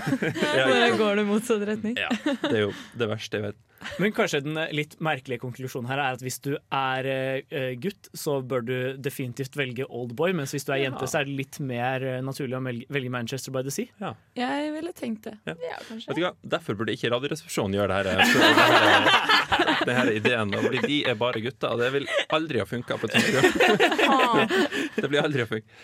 bare går det motsatt retning. Ja, det er jo det verste jeg vet. Men kanskje den litt merkelige konklusjonen her er at hvis du er eh, gutt, så bør du definitivt velge Oldboy, mens hvis du er jente, så er det litt mer eh, naturlig å velge, Manchester by the Sea. Jeg ville tenkt det. Ja, Ja, Vet du hva? Derfor burde ikke Radioresepsjonen gjøre det her. Det her, det her ideen. Fordi de er bare gutter, og det vil aldri ha funka på et sånt program. Det blir aldri å funke.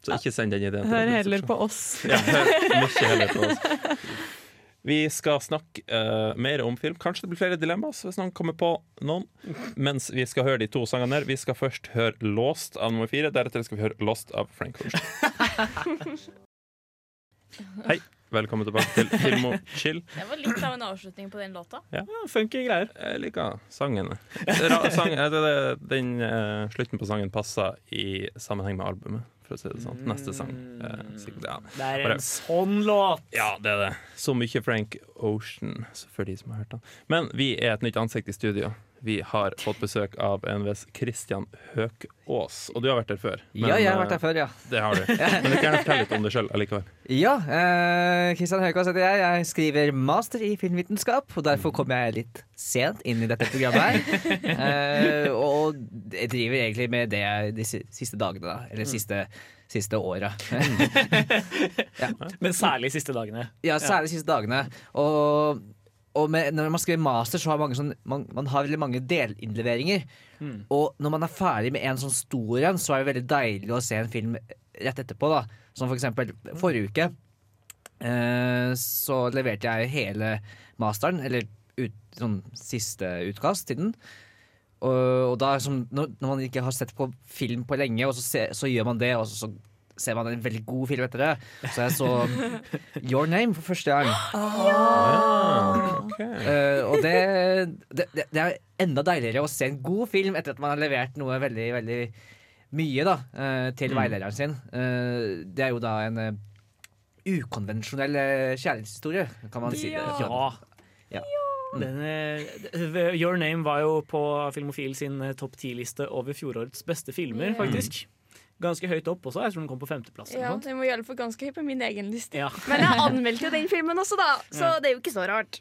Så ikke send den ideen. til Hør heller på oss. Ja, hør mye heller på oss. Vi skal snakke uh, mer om film. Kanskje det blir flere dilemmaer hvis noen kommer på noen. Mens vi skal høre de to sangene her. Vi skal først høre Lost av nummer fire. Deretter skal vi høre Lost av Frank Ocean. Hei. Velkommen tilbake til Film og chill. Det var litt av en avslutning på den låta. Ja, funky greier. Jeg liker sangen. Ra sang, det, det, den eh, slutten på sangen passer i sammenheng med albumet, for å si det sånn. Neste sang. eh, sikkert, ja. Det er Bare- en sånn låt. Ja, det er det. Så mye Frank Ocean, for de som har hørt den. Men vi er et nytt ansikt i studio. Vi har fått besøk av en viss Kristian Høkås. Og du har vært der før. Ja, jeg har vært der eh, før, ja. Det har du. Men du kan gjerne fortelle litt om deg sjøl allikevel. Ja, eh, Kristian Høykås heter jeg. Jeg skriver master i filmvitenskap, og derfor kom jeg litt sent inn i dette programmet her. Eh, og jeg driver egentlig med det de siste dagene, da. Eller siste, siste åra. Men særlig siste dagene. Ja, særlig de siste dagene. Og, og med, når man skriver master, så har mange sånn, man, man har veldig mange delinnleveringer. Og når man er ferdig med en sånn stor en, så er det veldig deilig å se en film rett etterpå. da Som for eksempel forrige uke. Eh, så leverte jeg hele masteren, eller ut, sånn siste utkast til den. Og, og da, som, når, når man ikke har sett på film på lenge, og så, se, så gjør man det, og så, så ser man en veldig god film etter det. Så jeg så Your Name for første gang. Eh, og det, det, det er enda deiligere å se en god film etter at man har levert noe veldig, veldig mye da, uh, til veilederen sin. Uh, det er jo da en ukonvensjonell kjærlighetshistorie, kan man si. det. Ja. Ja. Den, eh, Your Name var jo på Filmofil sin topp ti-liste over fjorårets beste filmer, Ja. faktisk. Ganske høyt opp også. Jeg tror den kom på femteplass. Ja. Den må iallfall ganske høy på min egen liste. Ja. Men jeg anmeldte jo den filmen også, da, så Ja. det er jo ikke så rart.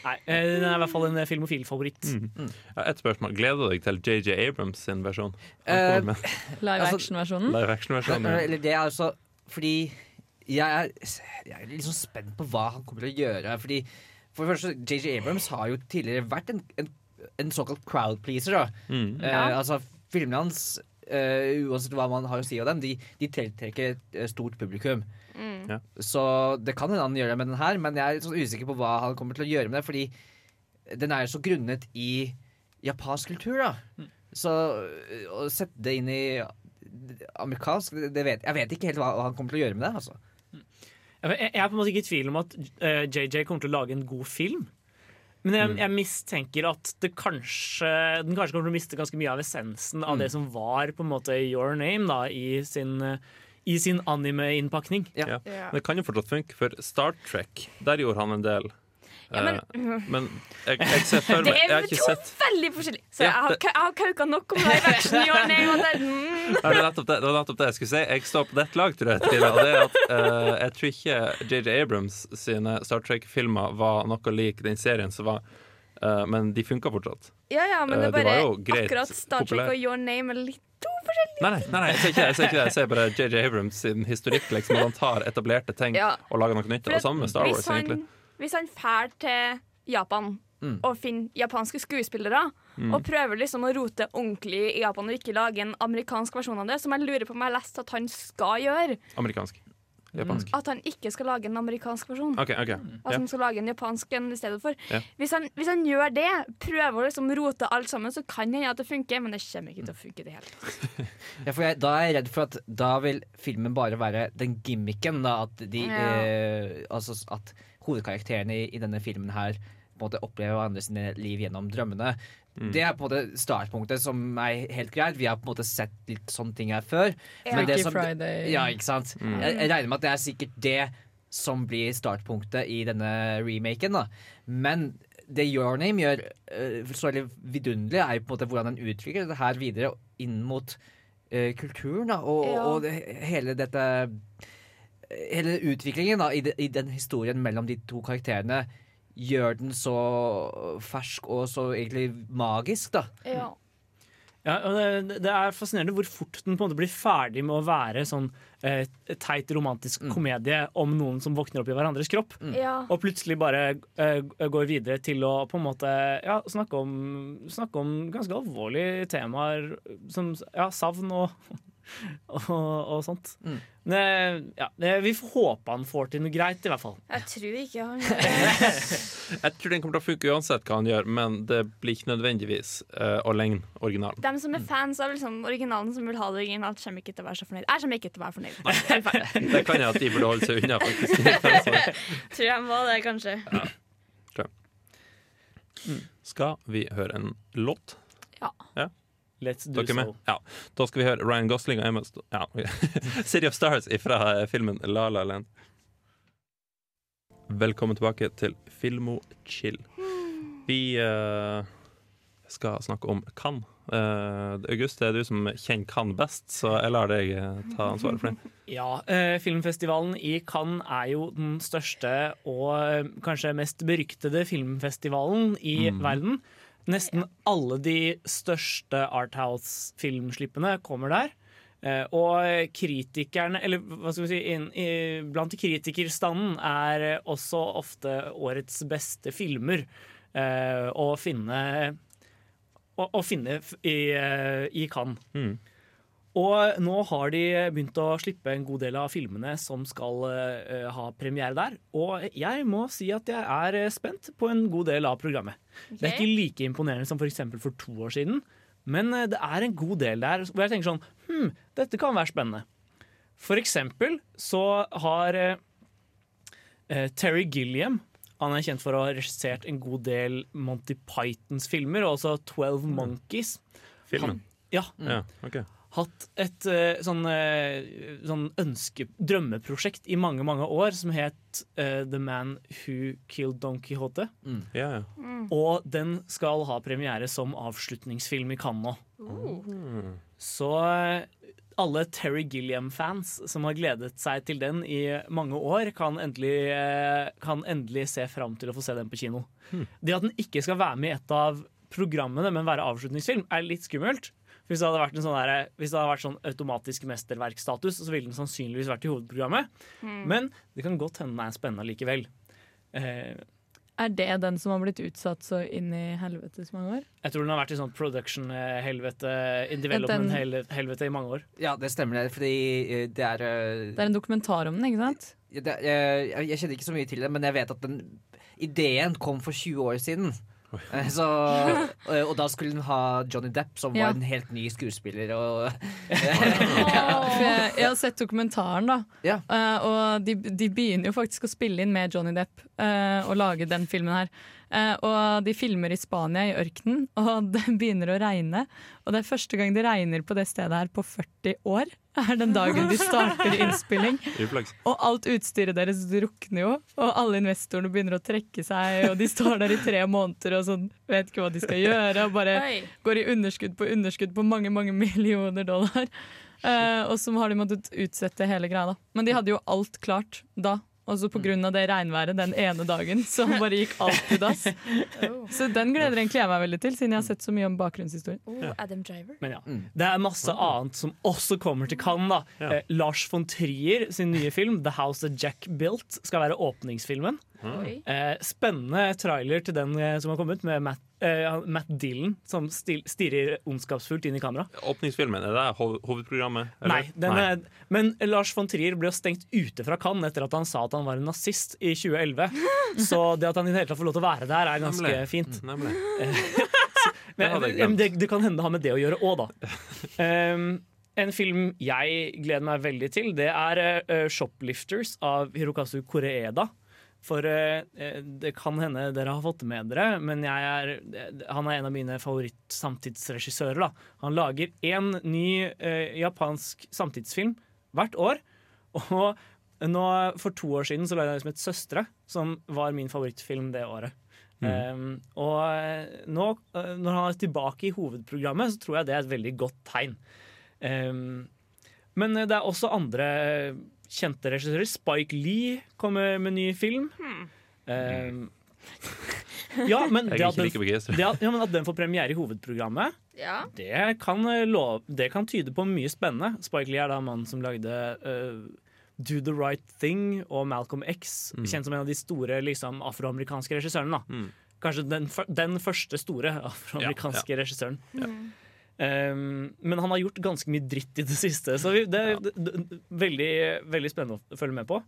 Nei, eh, den er i hvert fall en filmofilfavoritt. filmofil-favoritt. Mm. Ja, et spørsmål. Gleder du deg til JJ Abrams sin versjon? Eh, Live Altså, action-versjonen. live action-versjonen. ja. Eller det er altså fordi jeg er, jeg er litt sånn spent på hva han kommer til å gjøre. Fordi For det første, JJ Abrams har jo tidligere vært en, en, en såkalt crowd pleaser. Da. Mm. Eh, altså Filmene hans, eh, uansett hva man har å si om dem, de, de tiltrekker et eh, stort publikum. Mm. Ja. Så det kan hende han gjør det med den her, men jeg er sånn usikker på hva han kommer til å gjøre med det. Fordi den er jo så grunnet i japansk kultur, da. Så øh, å sette det inn i amerikansk vet, Jeg vet ikke helt hva, han kommer til å gjøre med det. Altså. Jeg, jeg er på en måte ikke i tvil om at eh, JJ kommer til å lage en god film. Men jeg, Mm. jeg mistenker at det kanskje, den kanskje kommer til å miste ganske mye av essensen av Mm. det som var på en måte Your Name da, i sin, i sin anime-innpakning. Ja. Men det kan jo fortsatt funke, for Star Trek, der gjorde han en del. Ja, men- Eh, men jeg, jeg ser for Det meg Det er jo to sett veldig forskjellige. Så Ja, det- jeg har kauka nok om live action. Your name, og det, mm. Det, var nettopp det, det det jeg skulle si. Jeg står på dette lag, tror jeg. Trine, Og det er at uh, Jeg tror ikke JJ Abrams sine Star Trek-filmer var noe lik den serien som var uh, Men de funka fortsatt. Ja, ja, men det er bare akkurat Star Trek populær. og Your Name er litt Nei, nei, nei, nei jeg ser ikke. Jeg ser ikke det. Jeg ser bare JJ Abrams sin historikk, liksom, at han tar etablerte ting Ja. og lager noe nytt. Og samme med Star Wars, egentlig. Hvis han drar til Japan Mm. og finner japanske skuespillere, Mm. og prøver liksom å rote ordentlig i Japan og ikke lage en amerikansk versjon av det, som jeg lurer på om jeg har lest at han skal gjøre, Amerikansk. Japansk. at han ikke skal lage en amerikansk versjon. Okay, ok At han skal lage en japansk en i stedet for. Yeah. Hvis, han, hvis han gjør det, prøver å liksom rote alt sammen, så kan hende at det funker, men det kommer ikke til å funke i det hele tatt. Ja, for jeg, da er jeg redd for at da vil filmen bare være den gimmicken. Da, at, de, Ja. eh, altså at hovedkarakterene i, i denne filmen her på en måte opplever hverandre sine liv gjennom drømmene. Mm. Det er på en måte startpunktet som er helt greit. Vi har på en måte sett litt sånne ting her før. Ja. Men det som- Friday. Ja, ikke sant? Mm. Jeg, jeg regner med at det er sikkert det som blir startpunktet i denne remaken. da Men det Your Name gjør uh, så veldig vidunderlig, er på en måte hvordan den utvikler det her videre inn mot uh, kulturen. da Og, Ja. og det, hele dette Hele utviklingen da i, de, i den historien mellom de to karakterene gjør den så fersk og så egentlig magisk, da. Ja. Ja, og det, det er fascinerende hvor fort den på en måte blir ferdig med å være sånn eh, teit romantisk Mm. komedie om noen som våkner opp i hverandres kropp, ja. og plutselig bare eh, går videre til å på en måte ja, snakke, om, snakke om ganske alvorlige temaer som ja, savn og, og, og sånt. Mm. Men, ja, vi får håpe han får til noe greit, i hvert fall. Jeg tror ikke han Jeg tror den kommer til å funke uansett hva han gjør, men det blir ikke nødvendigvis uh, å ligne originalen. De som er fans av liksom originalen, som vil ha det originalt, kommer ikke til å være så fornøyd. Jeg kommer ikke til å være fornøyd. Nei. Det kan jeg at de burde holde seg unna, faktisk. Tror jeg må det, kanskje. Skal vi høre en låt? Let's do Dere med? so. Ja. Da skal vi høre Ryan Gosling og Emma St ja. City of Stars fra filmen La La Land. Velkommen tilbake til Filmo Chill. Vi uh, skal snakke om Cannes. Uh, August, det er du som kjenner Cannes best, så jeg lar deg eh, ta ansvaret for det. Ja, uh, Filmfestivalen i Cannes er jo den største og eh, kanskje mest beryktede filmfestivalen i Mm. verden. Nesten alle de største Arthouse-filmslippene kommer der. Eh, og kritikerne, eller hva skal vi si, inn, i, blant kritikerstanden er også ofte årets beste filmer uh, å finne, å, å finne i, uh, i Cannes. Mm. Og nå har de begynt å slippe en god del av filmene som skal uh, ha premiere der. Og jeg må si at jeg er eh, spent på en god del av programmet. Det er ikke like imponerende som f.eks. For, for to år siden, men eh, det er en god del der hvor jeg tenker sånn Hm, dette kan være spennende. For eksempel så har eh, Terry Gilliam han er kjent for å ha regissert en god del Monty Pythons filmer, og også 12 Monkeys. Filmen. Ja, Ja, ok. Hatt et uh, sånn, uh, sånn ønske, drømmeprosjekt i mange, mange år som het uh, The Man Who Killed Don Quixote. Yeah. Mm. Og den skal ha premiere som avslutningsfilm i Cannes. Uh. Mm. Så alle Terry Gilliam-fans som har gledet seg til den i mange år, kan endelig, kan endelig se fram til å få se den på kino. Det at den ikke skal være med i et av programmene, men være avslutningsfilm, er litt skummelt. Hvis det hadde vært en sånn, der, hvis det hadde vært sånn automatisk mesterverkstatus, så ville den sannsynligvis vært i hovedprogrammet. Men det kan godt hende den er spennende likevel. Eh, Er det den som har blitt utsatt så inn i helvete så mange år? jeg tror den har vært i sånn production-helvete in development-helvete i mange år. Ja, det stemmer det, fordi eh, det er eh, Det er en dokumentar om den, ikke sant? Ja, det, jeg, jeg kjenner ikke så mye til det, men jeg vet at den ideen kom for 20 år siden. Eh, Så, og, og da skulle den ha Johnny Depp, som Ja. var en helt ny skuespiller. Og, jeg, jeg har sett dokumentaren, da. Ja. Eh, og de, de begynner jo faktisk å spille inn med Johnny Depp eh, og lage den filmen her. Eh, og de filmer i Spania, i ørkenen, og det begynner å regne. Og det er første gang det regner på det stedet her på 40 år. Er den dagen de starter innspilling. Og alt utstyret deres drukner jo, og alle investorene begynner å trekke seg, og de står der i tre måneder og sånn, vet ikke hva de skal gjøre, og bare Oi. går i underskudd på underskudd på mange, mange millioner dollar. Uh, og så har de måttet utsette hele greia, da. Men de hadde jo alt klart da. Og så av det regnværet den ene dagen, så bare gikk alt i dass. Oh. Så den gleder egentlig jeg meg veldig til, siden jeg har sett så mye om bakgrunnshistorien. Oh, Adam Driver. Men ja, Mm. Det er masse annet som også kommer til Cannes. da. Ja. Eh, Lars von Trier sin nye film 'The House That Jack Built' skal være åpningsfilmen. Eh, spennende trailer til den eh, som har kommet, med Matt, eh, Matt Dillon som stirrer ondskapsfullt inn i kamera. Åpningsfilmen, er det hov hovedprogrammet? eller? Nei, den Er, Men Lars von Trier ble jo stengt ute fra Cannes etter at han sa at han var en nazist i 2011. Så det at han i det hele tatt får lov til å være der, er ganske Nemlig. fint. Mm, Nemlig. Men, glemt. det, det kan hende det har med det å gjøre òg, da. Um, en film jeg gleder meg veldig til, det er uh, 'Shoplifters' av Hirokazu Koreeda. For eh, eh, det kan hende dere har fått det med dere, men jeg er, eh, han er en av mine favoritt-samtidsregissører. Han lager én ny japansk samtidsfilm hvert år. Og nå, for to år siden så lagde han liksom et 'Søstre', som var min favorittfilm det året. Um, og nå, når han er tilbake i hovedprogrammet, så tror jeg det er et veldig godt tegn. Um, men det er også andre kjente regissører. Spike Lee kommer med ny film. Um, ja, men det at, den, det at, ja, men at den får premiere i hovedprogrammet, Ja. det kan, eh, lov, det kan tyde på mye spennende. Spike Lee er da mannen som lagde uh, Do the Right Thing og Malcolm X. Kjent som en av de store liksom, afroamerikanske regissørene. da. Mm. Kanskje den, den første store afroamerikanske regissøren. Um, men han har gjort ganske mye dritt i det siste, så det er veldig, veldig spennende å følge med på.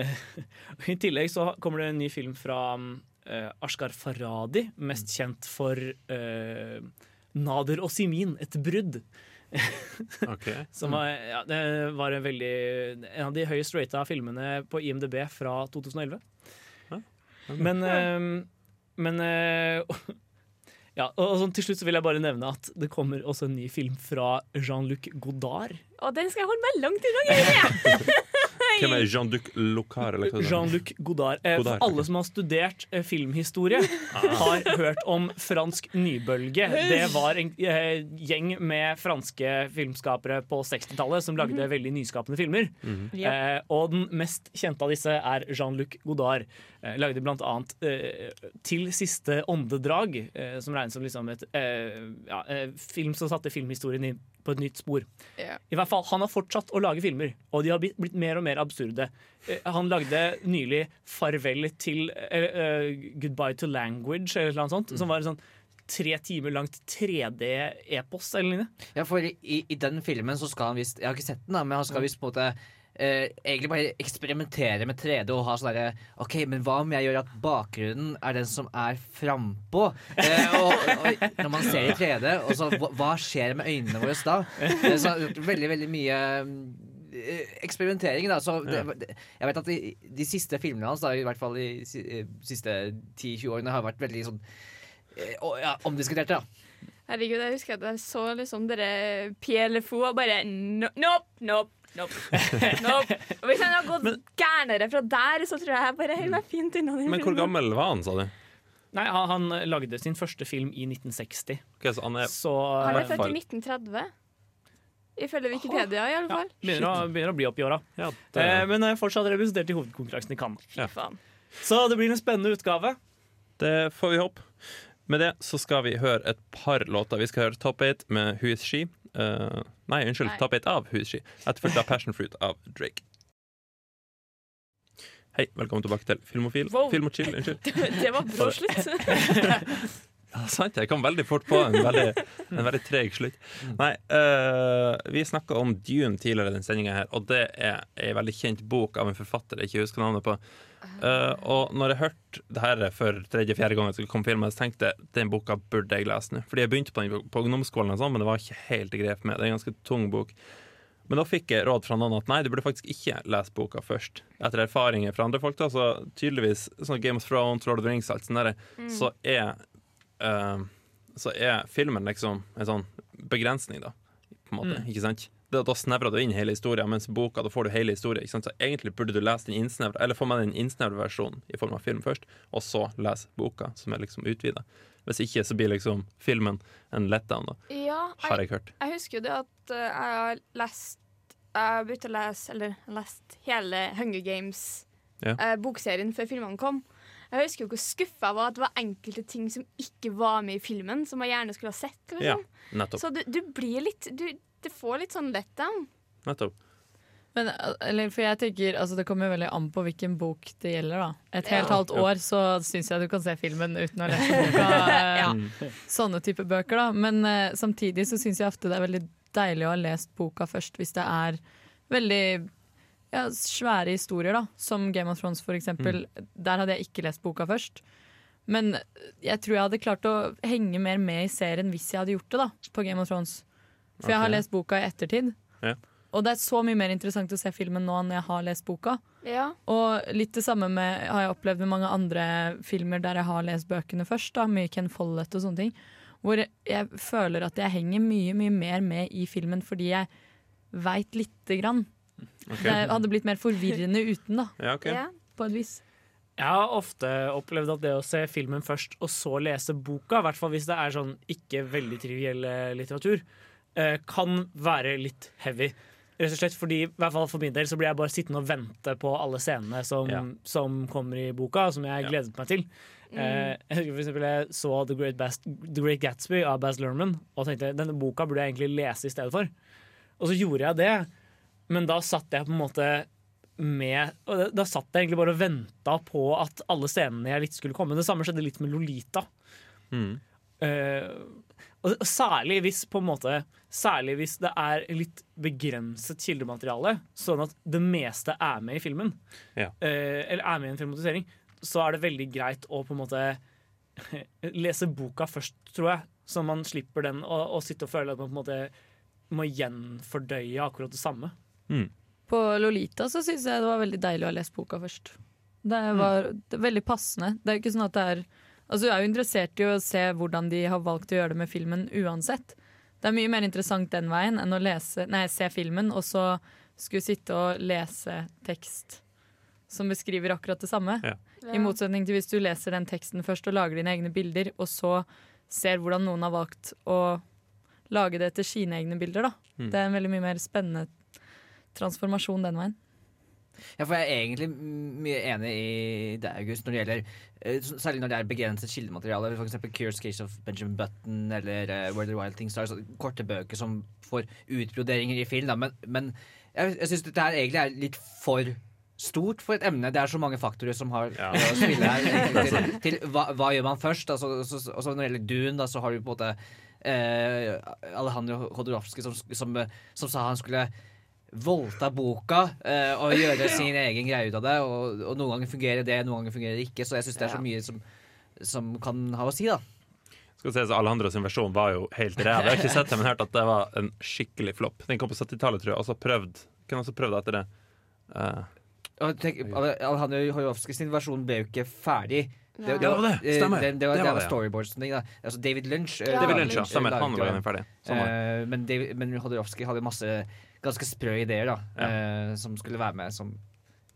Eh, I tillegg så kommer det en ny film fra uh, Ashkar Faradi, mest kjent for uh, Nader og Simin, et brudd. Ok. Som var, ja, det var en, veldig, en av de høyest rata filmene på IMDb fra 2011. Ja. Men, eh, men eh, ja, og sånn, Til slutt så vil jeg bare nevne at det kommer også en ny film fra Jean-Luc Godard. Og den skal jeg holde meg langt unna! Hvem er Jean-Luc Locard? Jean-Luc Godard. Eh, Godard, for alle som har studert eh, filmhistorie, har hørt om fransk nybølge. Det var en eh, gjeng med franske filmskapere på 60-tallet som lagde veldig nyskapende filmer. eh, og den mest kjente av disse er Jean-Luc Godard. Eh, lagde blant annet eh, 'Til siste åndedrag', eh, som regnes som liksom et eh, ja, eh, film som satte filmhistorien inn på et nytt spor. Yeah. I hvert fall, Han har fortsatt å lage filmer, og de har blitt, mer og mer absurde. Eh, Han lagde nylig 'Farvel til Goodbye to Language', eller noe sånt, som var en sånn tre timer langt 3D-epos eller lignende. Ja, for i, i den filmen så skal han visst Jeg har ikke sett den, da, men han skal visst på en måte eh, egentlig bare eksperimentere med 3D og ha sånn derre OK, men hva om jeg gjør at bakgrunnen er den som er frampå? Eh, og, og når man ser i 3D, og så hva, hva skjer med øynene våre da? Eh, så veldig, veldig mye eh, eksperimentering, da. Så det, det, jeg vet at de, de siste filmene hans, da, i hvert fall de eh, siste 10-20 årene, har vært veldig sånn eh, ja, omdiskuterte, da. Herregud, jeg husker at jeg så liksom dere Pierre Lefou og bare Nope, nope, nope. nope. Og hvis han hadde gått gærnere fra der, så tror jeg jeg bare holder meg fint unna den Men hvor gammel var han, sa du? Nei, han, han lagde sin første film i 1960. Okay, så han er Så Han er hvert født i 1930. Ifølge Wikipedia, i alle fall. Begynner å, begynner å bli opp i åra. Ja, det, Eh, men er fortsatt representert i hovedkonkurransen i Cannes. Ja. Så det blir en spennende utgave. det får vi håpe. Med det så skal vi høre et par låter. Vi skal høre Top 8 med Who Is She. Eh, nei, unnskyld. Nei. 8 av Is Etterfulgt av Passion Fruit av Drake. Hei, velkommen tilbake til Filmofil. Wow. Film og chill, unnskyld. Det var brå slutt. Ja, sant, jeg kom veldig fort på en veldig, en veldig treg slutt. Nei, uh, vi snakka om Dune tidligere i den sendinga her, og det er ei veldig kjent bok av en forfatter jeg ikke husker navnet på. Eh, og når jeg hørte det her for tredje-fjerde gang jeg komme filmen, så tenkte jeg den boka burde jeg lese nå. Fordi jeg begynte på den på ungdomsskolen, og sånn, men det var ikke helt i grep med. Det er en ganske tung bok. Men da fikk jeg råd fra noen at nei, du burde faktisk ikke lese boka først. Etter erfaringer fra andre folk. da, Så tydeligvis sånn Game of Thrones, Lord of the Rings, alt sånt der, så er uh, Så er filmen liksom en sånn begrensning, da. På en måte, ikke sant? Da, da snevrer du inn hele historien, mens boka da får du hele historien. Ikke sant? Så egentlig burde du lese den innsnevra, eller få med den innsnevra versjonen i form av film først, og så lese boka, som er liksom utvida. Hvis ikke så blir liksom filmen en letdown, da, Ja, har jeg, jeg hørt. jeg husker jo det at uh, jeg har lest Jeg har begynt å lese Eller lest hele Hunger Games-bokserien før filmene kom. Jeg husker jo hvor skuffa jeg var at det var enkelte ting som ikke var med i filmen, som jeg gjerne skulle ha sett. Liksom. Ja. Så du, du blir litt du, Det får litt sånn letdown. nettopp. Men, eller, for jeg tenker, altså, Det kommer jo veldig an på hvilken bok det gjelder. da Et helt Ja. halvt år så syns jeg du kan se filmen uten å lese boka. ja. Sånne type bøker da Men uh, samtidig så syns jeg ofte det er veldig deilig å ha lest boka først hvis det er veldig ja, svære historier, da som Game of Thrones for eksempel. Der hadde jeg ikke lest boka først. Men jeg tror jeg hadde klart å henge mer med i serien hvis jeg hadde gjort det da på Game of Thrones. For jeg har lest boka i ettertid. Ja. Og det er så mye mer interessant å se filmen nå enn jeg har lest boka. Ja. Og litt det samme med, har jeg opplevd med mange andre filmer der jeg har lest bøkene først. da, Mye Ken Follett og sånne ting. Hvor jeg føler at jeg henger mye mye mer med i filmen fordi jeg veit lite grann. Okay. Det hadde blitt mer forvirrende uten, da, Ja, okay. Ja. på et vis. Jeg har ofte opplevd at det å se filmen først og så lese boka, i hvert fall hvis det er sånn ikke veldig triviell eh, litteratur, kan være litt heavy. Rett og slett fordi, i hvert fall for min del, så blir jeg bare sittende og vente på alle scenene som, Ja. som kommer i boka, som jeg Ja. meg til. Mm. jeg husker for eksempel jeg så The Great, Bas The Great Gatsby av Baz Luhrmann og tenkte denne boka burde jeg egentlig lese i stedet for. Og så gjorde jeg det, men da satt jeg på en måte med og da- satt jeg egentlig bare og venta på at alle scenene jeg litt skulle komme. Det samme skjedde litt med Lolita. Mm. Eh, og og særlig hvis på en måte Særlig hvis det er litt begrenset kildemateriale, sånn at det meste er med i filmen, Ja. eh, eller er med i en filmatisering, så er det veldig greit å på en måte lese boka først, tror jeg. Så man slipper den å, å sitte og føle at man på en måte må gjenfordøye akkurat det samme. På Lolita så syns jeg det var veldig deilig å ha lest boka først. Det var det er veldig passende. Det er jo ikke sånn at det er Altså, Du er jo interessert i å se hvordan de har valgt å gjøre det med filmen uansett. Det er mye mer interessant den veien enn å lese, nei, se filmen og så skulle sitte og lese tekst som beskriver akkurat det samme. Ja. I motsetning til hvis du leser den teksten først og lager dine egne bilder, og så ser hvordan noen har valgt å lage det etter sine egne bilder. da. Mm. Det er en veldig mye mer spennende transformasjon den veien. Ja, for jeg er egentlig mye enig i det, August, når det gjelder eh, Særlig når det er begrenset kildemateriale. For eksempel Curious Case of Benjamin Button eller uh, Where the Wild Things Are. Korte bøker som får utbroderinger i film. Da. Men, men jeg, jeg syns dette her egentlig er litt for stort for et emne. Det er så mange faktorer som har Ja. å spille her. Til, til hva, hva gjør man først? Altså, så, så, og så når det gjelder Dune, da, så har du på en måte eh, Alejandro Hodorowski som, som, som sa han skulle voldta boka eh, og gjøre sin egen greie ut av det. Og, og noen ganger fungerer det, noen ganger fungerer det ikke. Så jeg syns det er så mye som, som kan ha å si, da. Skal se, så Alejandro sin versjon var jo helt ræv. Jeg har ikke sett det, men hørt at det var en skikkelig flopp. Den kom på 70-tallet, tror jeg. Og så prøvd Kunne også prøvde etter det? Uh. Og tenk, Alejandro Hodorowski sin versjon ble jo ikke ferdig. Det, det, det var det. eh, Stemmer. det, det, var, Det det var var storyboards. og ting, da. Altså David Lynch. eh, Ja, David Lunch, ja. Stemmer. Han jo- ferdig. Var det. Eh, men, David, men Hodorowski hadde masse ganske sprø ideer da eh, som skulle være med. Som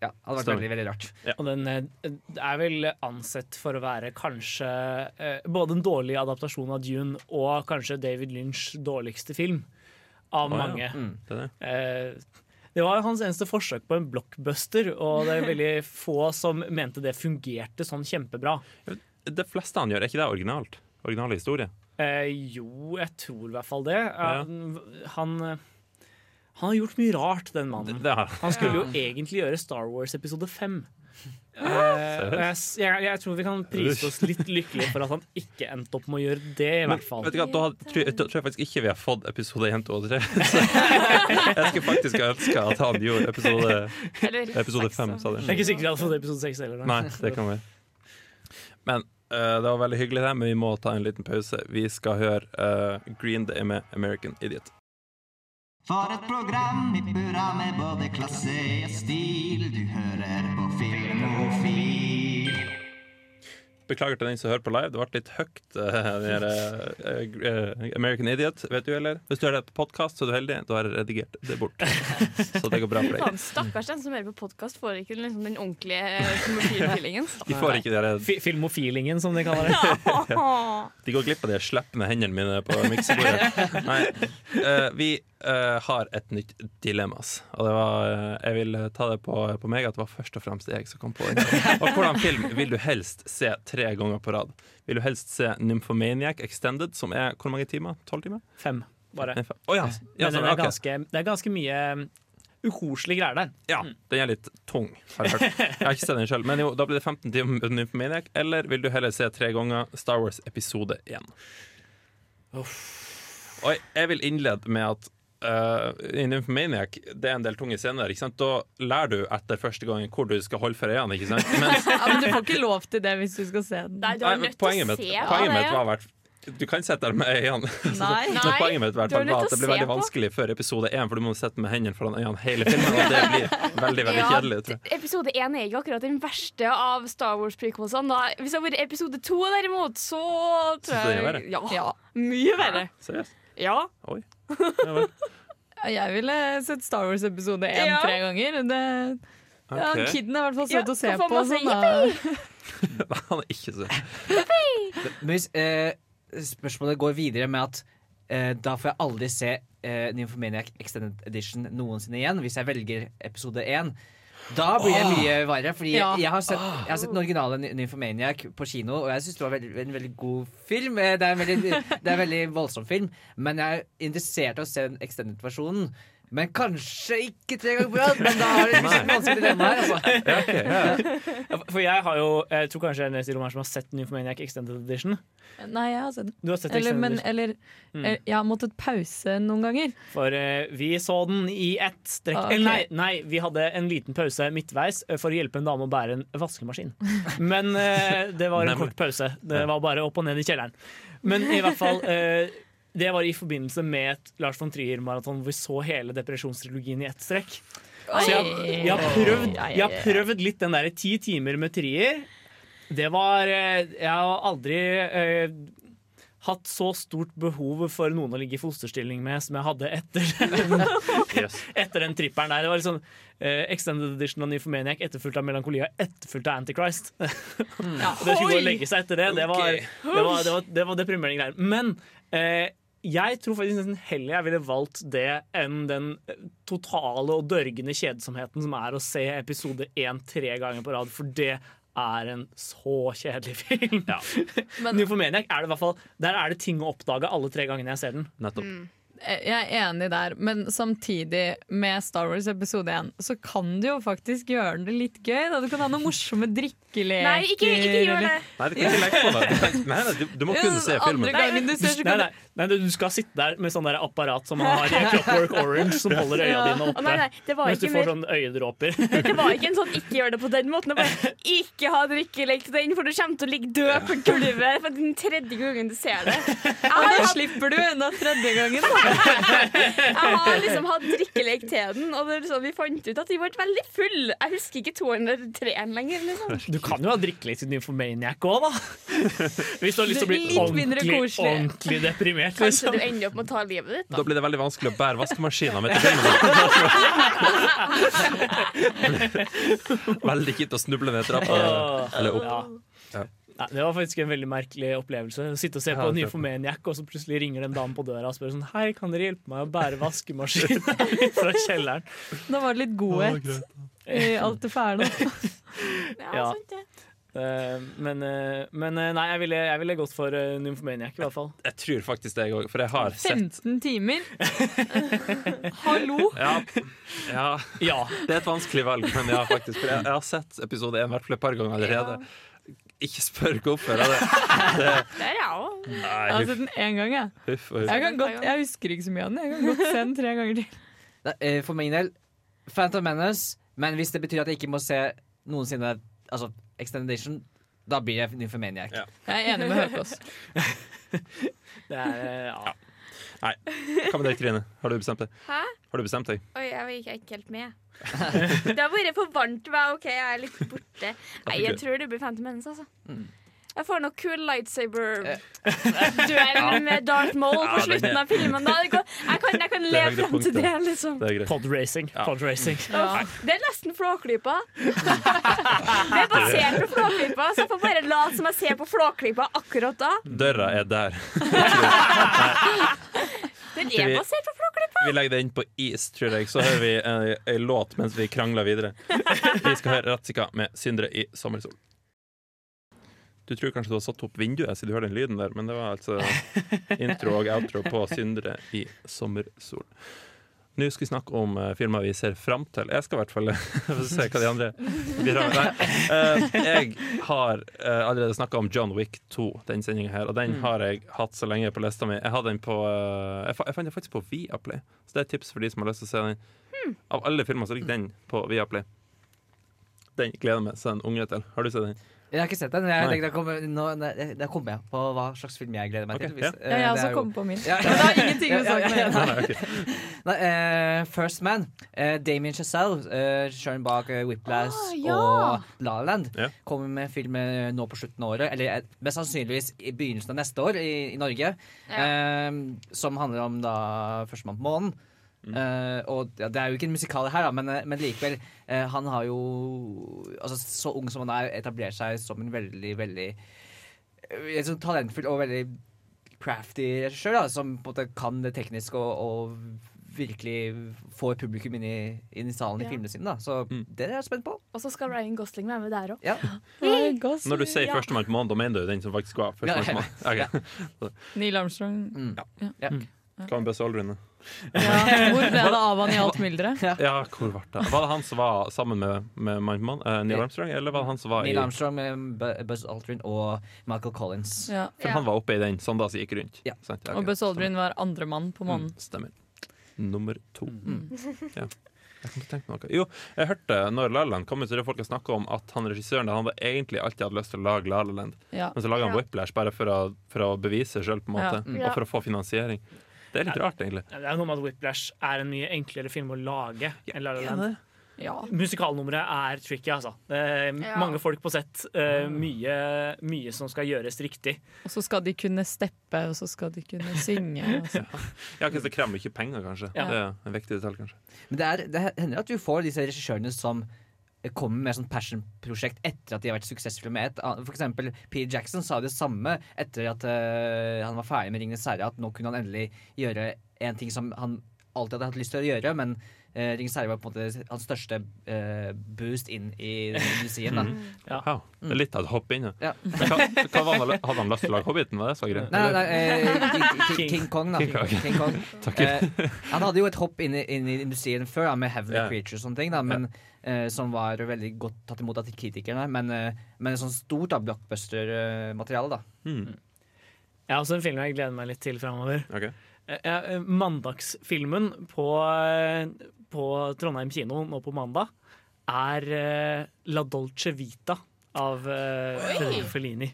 ja, hadde vært veldig veldig rart. Og den eh, er vel ansett for å være kanskje eh, både en dårlig adaptasjon av Dune og kanskje David Lynchs dårligste film. av ja. mange. Mm. Det det. Eh, det var hans eneste forsøk på en blockbuster, og det er veldig få som mente det fungerte sånn kjempebra. Det fleste han gjør, er ikke det originalt? Originale historie? Eh, jo, jeg tror i hvert fall det. Ja. Han, han, har gjort mye rart, den mannen. Han skulle jo egentlig gjøre Star Wars episode fem. Eh, og jeg, jeg, jeg tror vi kan prise oss litt lykkelige for at han ikke endte opp med å gjøre det, i hvert fall. vet du hva, da, hadde- tror, jeg- da tror jeg faktisk ikke vi har fått episode 1, 2 og 3. Så jeg skulle faktisk ønske at han gjorde episode, episode seks, 5. da. det. Jeg er ikke sikker jeg hadde fått episode seks heller. Nei, det kan vi Men uh, det var veldig hyggelig, det, men vi må ta en liten pause. Vi skal høre uh, Green Day med American Idiot. For et program i burra med både klasse og stil. Du hører på Filmofil. Beklager til den som hører på live. Det ble litt høyt, eh, den her, eh, eh, American Idiot. Vet du, eller? Hvis du hører det på podkast, så er du heldig. Da har jeg redigert det bort. Så det går bra for deg. Stakkars den som hører på podkast, får ikke liksom den ordentlige homofile-feelingen. De får ikke de der- Filmofilingen, som de kaller det. De går glipp av de med hendene mine på miksebordet. Nei, eh, vi eh, har et nytt dilemmas. Og det var, uh, jeg vil ta det på, på meg at det var først og fremst jeg som kom på det. Og hvordan film vil du helst se tre ganger på rad? Vil du helst se Nymphomaniac Extended, som er hvor mange timer? Tolv timer? Fem, bare. Fem. Oh, ja. ja Men sånn, det, er ganske, det er ganske mye um, ukoselige greier der. Ja, den er litt tung, har jeg hørt. Jeg har ikke sett den selv, men jo, da blir det 15 timer Nymphomaniac. Eller vil du heller se tre ganger Star Wars episode 1? Og jeg- jeg vil innlede med at uh, i Nymphomaniac det er en del tunge scener. Ikke sant? Da lærer du etter første gangen hvor du skal holde for øynene. Ikke sant? Mens, Ja, men du får ikke lov til det hvis du skal se den. Nei, du er nødt poenget til å mitt, se poenget mitt var hvert du kan sitte der med øynene. Nei. Men Nei, poenget mitt hvert fall var at det blir veldig på. vanskelig før episode 1, for du må sitte med hendene foran øynene hele filmen. Og det blir veldig veldig Ja, kjedelig. Tror jeg. Episode én er ikke akkurat den verste av Star Wars-prequelsene. Hvis det hadde vært episode to, derimot, så tror jeg, så det er verre? Ja, Ja. mye verre. Seriøst? Ja. Oi. Ja. Jeg ville sett Star Wars episode én Ja. tre ganger. Det, ja, kiden Kidden er i hvert fall Ja, søt å se på. Sånn, da. Han er ikke søt. Men hvis eh, spørsmålet går videre med at eh, da får jeg aldri se eh, Nymphomaniac Extended Edition noensinne igjen, hvis jeg velger episode én. Da blir det mye verre, fordi Ja. jeg, har sett, jeg har sett den originale Ny- Nymphomaniac på kino, og jeg syns det var veldig, en veldig god film. Eh, Det er en veldig, det er en veldig voldsom film, men jeg er interessert i å se den extended-versjonen. Men kanskje ikke tre ganger på rad, men da har det litt vanskelig dilemma her. Altså. Ja, For jeg har jo Jeg tror kanskje jeg er den eneste som har sett Nymphomaniac Extended Edition. Nei, jeg har sett den. Du har sett Eller, men, eller Mm. jeg har måttet pause noen ganger. For uh, vi så den i ett strekk. Ah, ok. Eller nei, nei, vi hadde en liten pause midtveis eh, for å hjelpe en dame å bære en vaskemaskin. Men uh, det var en kort pause. Det var bare opp og ned i kjelleren. Men i hvert fall eh, Det var i forbindelse med et Lars von Trier-maraton hvor vi så hele depresjonstrilogien i ett strekk. Så jeg, jeg, har prøvd, jeg har prøvd litt den derre ti timer med Trier. Det var eh, Jeg har aldri eh, hatt så stort behov for noen å ligge i fosterstilling med som jeg hadde etter Yes. etter den tripperen der. Det var liksom eh, Extended edition av Nymphomaniac etterfulgt av Melankolia, etterfulgt av Antichrist. Ja. det skulle gå og legge seg etter det. Det var, okay. det var, det var, det var deprimerende greier. Men eh, jeg tror faktisk nesten heller jeg ville valgt det enn den eh, totale og dørgende kjedsomheten som er å se episode én tre ganger på rad, for det er en så kjedelig film. Men- Nymphomaniac er det i hvert fall Der er det ting å oppdage alle tre gangene jeg ser den. Nettopp. Mm. Jeg er enig der, men samtidig, med Star Wars episode 1, så kan du jo faktisk gjøre det litt gøy. Da. Du kan ha noen morsomme drikkeleker. Nei, ikke, ikke gjør det. Nei, du kan ikke på det. Nei, nei, du, du må kunne se filmen. Gangen du ser, Nei, kan nei, nei, du skal sitte der med sånn der apparat som man har i Clockwork Orange, som holder øya dine oppe. nei, det var Mens du får sånn øyedråper. Det var ikke en sånn 'ikke gjør det på den måten'. Bare 'ikke ha drikkelek til den', for du kommer til å ligge død på gulvet for den tredje gangen du ser det. Jeg det har, da slipper du unna tredje gangen. Da. jeg har liksom hatt drikkelek til den, og det liksom, vi fant ut at vi ble veldig full. Jeg husker ikke toeren eller treeren lenger. Liksom. Du kan jo ha drikke til Nymphomaniac òg, da. Hvis du har lyst til å bli ordentlig, ordentlig deprimert. Kanskje Liksom. du ender opp med å ta livet ditt. Da Da. blir det veldig vanskelig å bære vaskemaskina mi til filmen. veldig kjipt å snuble ned trappa. Eller opp. ja. Ja. Det var faktisk en veldig merkelig opplevelse. Å sitte og se på Ja, Nymphomaniac, og så plutselig ringer det en dame på døra og spør sånn Hei, kan dere hjelpe meg å bære vaskemaskinen fra kjelleren? Da var det litt godhet i alt det fæle. Ja, Ja. sant det. Eh, men, eh, men eh, nei, jeg ville, jeg ville gått for uh, Nymphomaniac, i hvert fall. Jeg tror faktisk det, jeg òg, for jeg har sett 15 timer! Hallo! ja, ja, Ja. det er et vanskelig valg, men ja, faktisk. For jeg, jeg har sett episode 1 i hvert fall et par ganger allerede. Ikke spør hvorfor. Det, det, Det er jeg òg. Jeg har sett den én gang, jeg. huff, huff. Jeg, kan godt, jeg husker ikke så mye av den. Jeg kan godt se den tre ganger til. For min del Phantom Menace, men hvis det betyr at jeg ikke må se noensinne Altså Extended Edition, da blir jeg Nymphomaniac. Ja. Jeg er enig med Høkås. Det er, ja. ja. Nei. Hva med deg, Trine? Har du bestemt deg? Hæ? Har du bestemt deg? Oi, jeg gikk ikke helt med. det har vært for varmt. Hva? OK, jeg er litt borte. Nei, jeg tror det blir Phantom Menace, altså. Mm. Jeg får noe cool Eh. lightsaber-duell med Darth Maul på Ja, slutten av filmen. Da. Jeg kan, jeg kan, jeg kan le er frem til det, liksom. Podracing. Ja. Podracing. Ja. Det er nesten Flåklypa. det er basert på Flåklypa, så jeg får bare late som jeg ser på Flåklypa akkurat da. Døra er der. Den er basert på Flåklypa. Vi legger det inn på is, tror jeg. Så hører vi en, en låt mens vi krangler videre. Vi skal høre Ratzika med 'Syndere i sommersol'. Du tror kanskje du har satt opp vinduet siden du hører den lyden der, men det var altså intro og outro på 'Syndere i sommersol'. Nå skal vi snakke om uh, filmer vi ser fram til. Jeg skal i hvert fall se hva de andre bidrar med. Eh, jeg har uh, allerede snakka om John Wick 2, den sendinga her, og den Mm. har jeg hatt så lenge på lista mi. Jeg, hadde den på, eh, jeg, fa jeg fant den faktisk på Viaplay, så det er et tips for de som har lyst til å se den. Av alle filmer så ligger den på Viaplay. Den gleder jeg meg til en unge til. Har du sett den? Jeg har ikke sett den. Jeg, tenkte, da kommer, nå, nei, da kommer jeg på hva slags film jeg gleder meg okay, til. hvis- ja. eh, Ja, jeg også er kom på min. Ja, Men det har ingenting med å snakke. Nei. Nei, eh, First Man. Uh, Damien Chazelle, uh, Sharon bak uh, Whiplash Ah, ja. og La La Land, Ja. kommer med film eh, nå på slutten av året. Eller eh, mest sannsynligvis i begynnelsen av neste år i, i Norge. eh, som handler om da Førstemann på månen. Eh, og ja, Det er jo ikke en musikal her, da, men, eh, men likevel. Uh, han har jo altså, Så ung som han er, etablert seg som en veldig, veldig eh, sånn talentfull og veldig crafty regissør, som på en måte kan det tekniske og, og virkelig får publikum inn i, inn i salen Ja. i filmene sine. Da. Så Mm. det er jeg spent på. Og så skal Ryan Gosling være med der òg. Ja. Når du sier Ja. 'Førstemann på månen', da mener du den som faktisk var førstemann på månen? Okay. Neil Armstrong. Mm. Ja. Ja. Hva med beste Aldrin? Da? Ja. Hvor ble det av han i alt mylderet? Ja, hvor ble det? Var det han som var sammen med, med Mindman, uh. Eh, Neil Armstrong? Eller var det han som var i Neil Armstrong med Buzz Aldrin og Michael Collins. Ja. For Ja. han var oppe i den som gikk rundt? Ja. Sant? Ja, Og. Buzz Aldrin var andremann på månen. Mm, stemmer. Nummer to. Mm. Ja. Jeg. Jo, jeg hørte når La La Land kom ut, så det folk har snakka om at han regissøren han hadde egentlig alltid hadde lyst til å lage La La Land, Ja. men så laga han Ja. Whiplash bare for å, for å bevise seg sjøl, på en måte. Mm. Ja. Og for å få finansiering. Det er litt rart, egentlig. Det er noe med at Whiplash er en mye enklere film å lage enn La La Land. ja. Musikalnummeret er tricky, altså. Det er Ja. mange folk på sett. eh, mye, mye som skal gjøres riktig. Og så skal de kunne steppe, og så skal de kunne synge. Og. Ja, ikke så krever mye penger, kanskje. Ja. Det er en viktig detalj, kanskje. Men det, er, det hender at du får disse regissørene som kommer med sånn passion-prosjekt etter at de har vært suksessfulle med et. For eksempel Peter Jackson sa det samme etter at uh, han var ferdig med Ringenes herre, at nå kunne han endelig gjøre en ting som han alltid hadde hatt lyst til å gjøre, men uh, Ringenes herre var på en måte hans største uh, boost inn i industrien. da. Ja. Wow. Det er litt av et hopp inn, ja. Ja. Hva, hva var han, hadde han lyst til å lage Hobbiten? Var det så greit? Nei, nei, eh, King, King, King- Kong, da. King Kong. King Kong. Takk. Eh, han hadde jo et hopp inn i, inn i industrien før, da, med Heavenly yeah. Creatures og sånne ting, da, men, eh, som var veldig godt tatt imot av kritikerne. Men, eh, men sånn stort da, blockbuster-materiale, da. Hmm. Jeg har også en film jeg gleder meg litt til framover. Okay. Eh, Mandagsfilmen på, eh, på Trondheim kino nå på mandag er eh, La Dolce Vita av eh, Federico Fellini.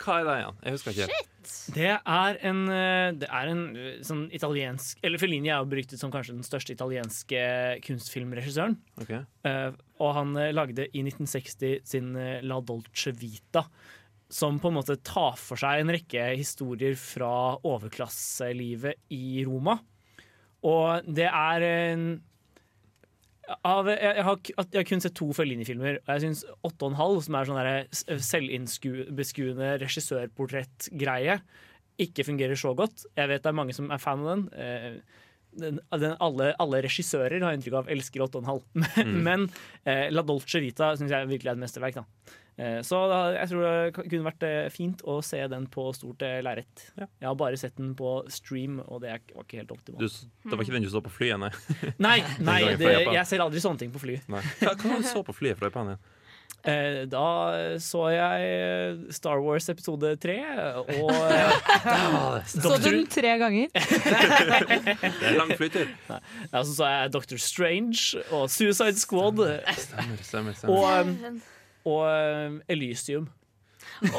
Hva er det igjen? Jeg husker ikke. Shit. Det er en, eh, det er en eh, sånn italiensk Eller Fellini er jo beryktet som kanskje den største italienske kunstfilmregissøren. Ok. Uh, og han lagde i 1960 sin La Dolce Vita, som på en måte tar for seg en rekke historier fra overklasselivet i Roma. Og det er en av, jeg, jeg, har, jeg har kun sett to Fellini-filmer, og jeg syns 8,5, som er sånn derre s- selvinnbeskuende regissørportrettgreie, ikke fungerer så godt. Jeg vet det er mange som er fan av den. Eh, den, den alle, alle regissører har inntrykk av elsker 8,5. Men, men eh, La Dolce Vita syns jeg virkelig er et mesterverk. Eh, så da, jeg tror det kunne vært eh, fint å se den på stort lerret. Ja. Jeg har bare sett den på stream, og det er, var ikke helt optimalt. det var ikke den du så på flyet, nei? Nei, nei det, jeg ser aldri sånne ting på fly. nei. Hva, hva så på flyet fra Japan igjen? Eh, da så jeg eh, Star Wars episode tre, og eh, Så du den tre ganger? Det er lang flytur. ja, så så jeg Doctor Strange og Suicide Squad Stemmer, stemmer. stemmer. Og, og um, Elysium.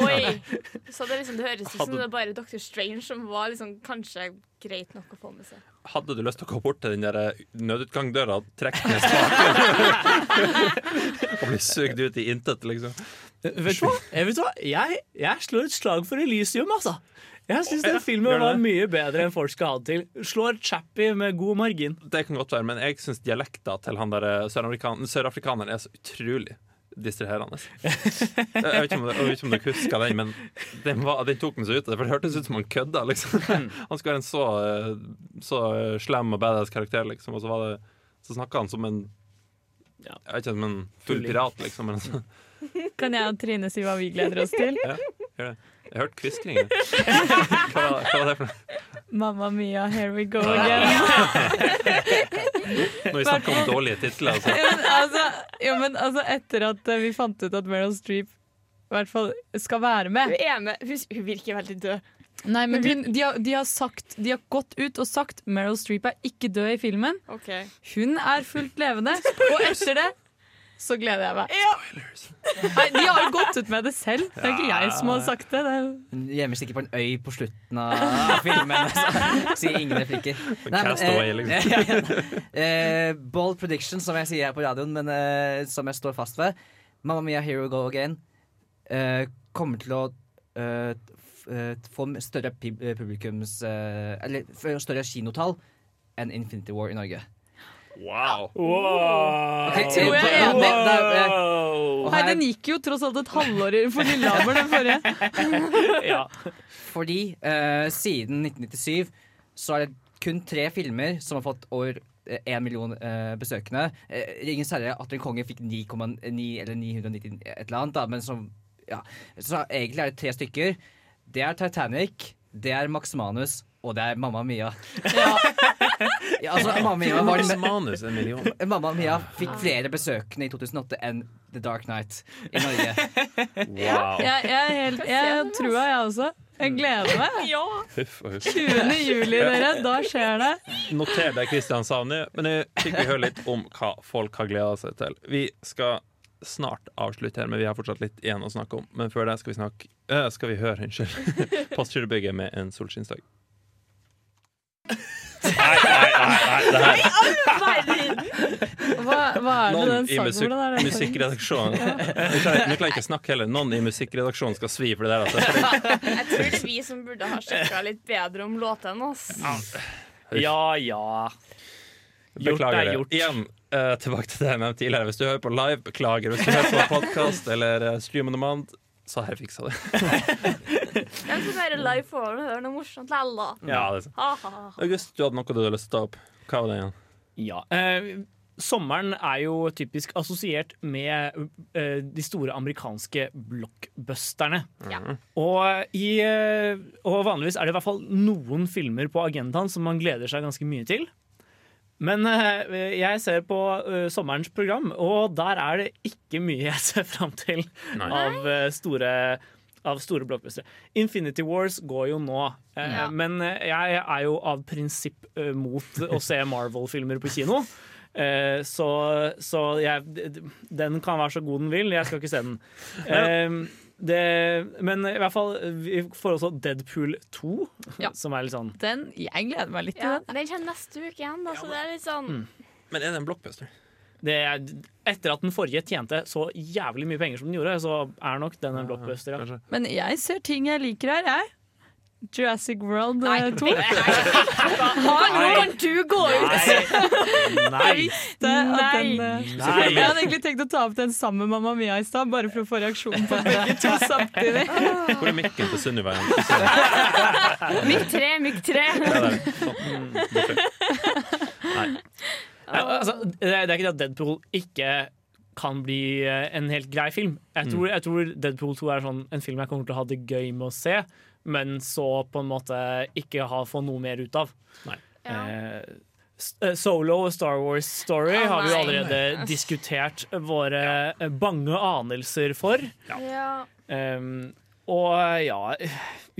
Oi! Så det, liksom, det høres ut som det er bare Dr. Strange som var liksom, kanskje greit nok å få med seg. Hadde du lyst til å gå bort til den der eh, nødutgangsdøra og trekke ned spaken? og bli sugd ut i intet, liksom? Eh, Vet du hva? Jeg, vet hva? Jeg, jeg slår et slag for Elysium, altså. Jeg syns den filmen var mye bedre enn folk skal ha det til. Slår Chappie med god margin. Det kan godt være, men jeg syns dialekta til han der eh, søramerikan- er så utrolig distraherende. Jeg vet ikke om, jeg vet ikke om dere husker den, men den, var, den tok den så ut. For det hørtes ut som han kødda. Liksom. Han skulle være en så, eh, så eh, slem og badass karakter, liksom. Og så, var det, så snakka han som en Jeg vet ikke, som en full pirat, liksom. Men, så, Kan jeg og Trine si hva vi gleder oss til? ja, gjør det. Jeg hørte kviskringer. Hva, hva var det for noe? Mamma mia, here we go again. Når vi snakker om dårlige titler. Altså. Ja, men, altså, ja, men altså, etter at eh, vi fant ut at Meryl Streep i hvert fall skal være med Hun er med. Hun, hun virker veldig død. Nei, men hun, de, har, de, har sagt, de har gått ut og sagt Meryl Streep er ikke død i filmen. Okay. Hun er fullt levende. Og etter det så gleder jeg meg. Nei, de har jo gått ut med det selv. Det er ikke jeg som har sagt det. det er, Hun gjemmer sikkert på en øy på slutten av filmen. Så sier ingen replikker. Nei, men, Castaway, eh, liksom. ja, ja. Eh, bold prediction, som jeg sier her på radioen, men eh, som jeg står fast ved. Mamma Mia, Hero Go Again eh, kommer til å eh, eh, få større publikums eh, Eller større kinotall enn Infinity War i Norge. Wow! Ok, tror jeg er eh, enig. eh, Nei, den gikk jo tross alt et halvår for Lillehammer, den forrige. Ja. Fordi uh, siden 1997 så er det kun tre filmer som har fått over én million eh, besøkende. Uh, Ringens herre, Atle Konge fikk 9,9 eller 990 et eller annet, da, men som ja. Så egentlig er det tre stykker. Det er Titanic, det er Max Manus, og det er Mamma Mia. Ja, altså, Mamma Mia var den Manus en million. Mamma Mia fikk flere besøkende i 2008 enn The Dark Knight i Norge. Wow. Jeg, jeg, helt, jeg tror jeg også. Jeg gleder meg. Huff og huff. 20. juli, dere. Da skjer det. Noter deg Kristian sa nå, men jeg fikk vi høre litt om hva folk har gleda seg til. Vi skal snart avslutte her, men vi har fortsatt litt igjen å snakke om. Men før det skal vi snakke øh, Skal vi høre, unnskyld, Postgirobygget med en solskinnsdag. Nei, nei, nei, nei, det her Hva, hva er det den sangen musikk, hvordan er det? musikkredaksjonen Nå klarer jeg- nå klarer jeg ikke snakke heller. Noen i musikkredaksjonen skal svi for det der. Altså. Jeg tror det er vi som burde ha sjekka litt bedre om låtene. oss ja, ja. Gjort Beklager er det. gjort. Igjen, uh, tilbake til det jeg nevnte tidligere. Hvis du hører på live, beklager. Hvis du hører på podkast eller uh, stream on demand, så har jeg fiksa det. Jeg skal være live for å høre noe morsomt lell, da. Ja, det er sant. Ha, ha, ha. August, du hadde noe du hadde lyst til å ta opp. Hva var det igjen? Ja. Eh, sommeren er jo typisk assosiert med eh, de store amerikanske blockbusterne. Ja. Og, i, eh, og vanligvis er det i hvert fall noen filmer på agendaen som man gleder seg ganske mye til. Men eh, jeg ser på eh, sommerens program, og der er det ikke mye jeg ser fram til Nei. av eh, store av store blockbustere. Infinity Wars går jo nå, Ja. men jeg er jo av prinsipp mot å se Marvel-filmer på kino. Eh, så så jeg, den kan være så god den vil, jeg skal ikke se den. Det, men i hvert fall, vi får også Deadpool 2, Ja. som er litt sånn Den, jeg gleder meg litt til Ja, den. den kommer neste uke igjen, da, så det er litt sånn Men er det en blockbuster? det er, Etter at den forrige tjente så jævlig mye penger som den gjorde, så er nok den en blockbuster. Ja. Kanskje? Men jeg ser ting jeg liker her, jeg. Jurassic World Nei, 2. nei, Nå kan du gå ut? Nei. Det, at Nei. den, eh, Nei. Jeg hadde egentlig tenkt å ta opp den sammen med Mamma Mia i stad, bare for å få reaksjonen på begge to samtidig. Hvor er mikken til Sunniva? Mykk tre, mykk tre. Ja, altså, det, er, ikke det at Deadpool ikke kan bli eh, en helt grei film. Jeg tror, jeg tror Deadpool 2 er sånn, en film jeg kommer til å ha det gøy med å se, men så på en måte ikke ha, få noe mer ut av. Nei. Ja. Eh, Solo og Star Wars Story oh, har vi jo allerede diskutert våre ja. bange anelser for. Ja. Um, og ja,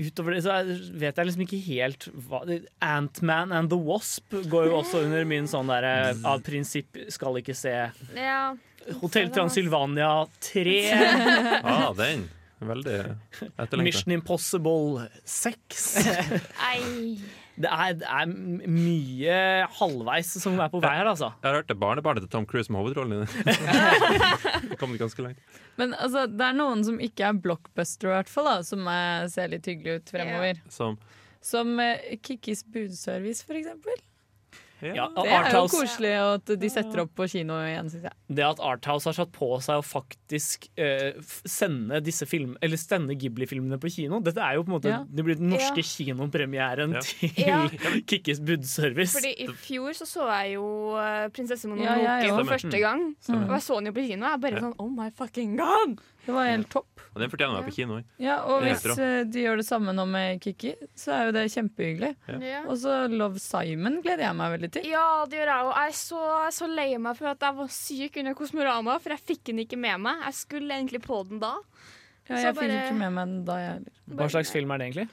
utover det så vet jeg liksom ikke helt hva Ant-Man and the Wasp går jo også under min sånn derre av prinsipp skal ikke se ja. Hotell Transylvania 3, Ah, den. Veldig etterlengta. Mission Impossible 6. Det er, det er mye halvveis som er på vei her, altså. Jeg har hørt det barnebarnet til Tom Cruise med hovedrollen i det. Kom det ganske langt. Men altså, det er noen som ikke er blockbuster, i hvert fall, da, som eh, ser litt hyggelig ut fremover. Som Som uh, Kikkis budservice, for eksempel. Ja, Det er jo koselig at de setter opp på kino igjen, syns jeg. det at Arthouse har satt på seg å faktisk eh, sende disse film, eller sende Ghibli-filmene på kino Dette er jo på en måte Ja. Det blir den norske Ja. kinopremieren Ja. til Ja. Kikkis budservice. Fordi i fjor så så jeg jo uh, Prinsesse Ja, Mononoke for første gang. Mm. Og jeg så den jo på kino. Jeg er bare Ja. sånn oh my fucking god! Det var helt topp. Og den fortjener å være på kino. Ja, og hvis eh, de gjør det samme nå med Kikki, så er jo det kjempehyggelig. Ja. Og så Love Simon gleder jeg meg veldig til. Ja, det gjør jeg òg. Jeg er så, så lei meg for at jeg var syk under Kosmorama, for jeg fikk den ikke med meg. Jeg skulle egentlig på den da. Ja, jeg fikk ikke med meg den da, jeg heller. Hva slags film er det egentlig?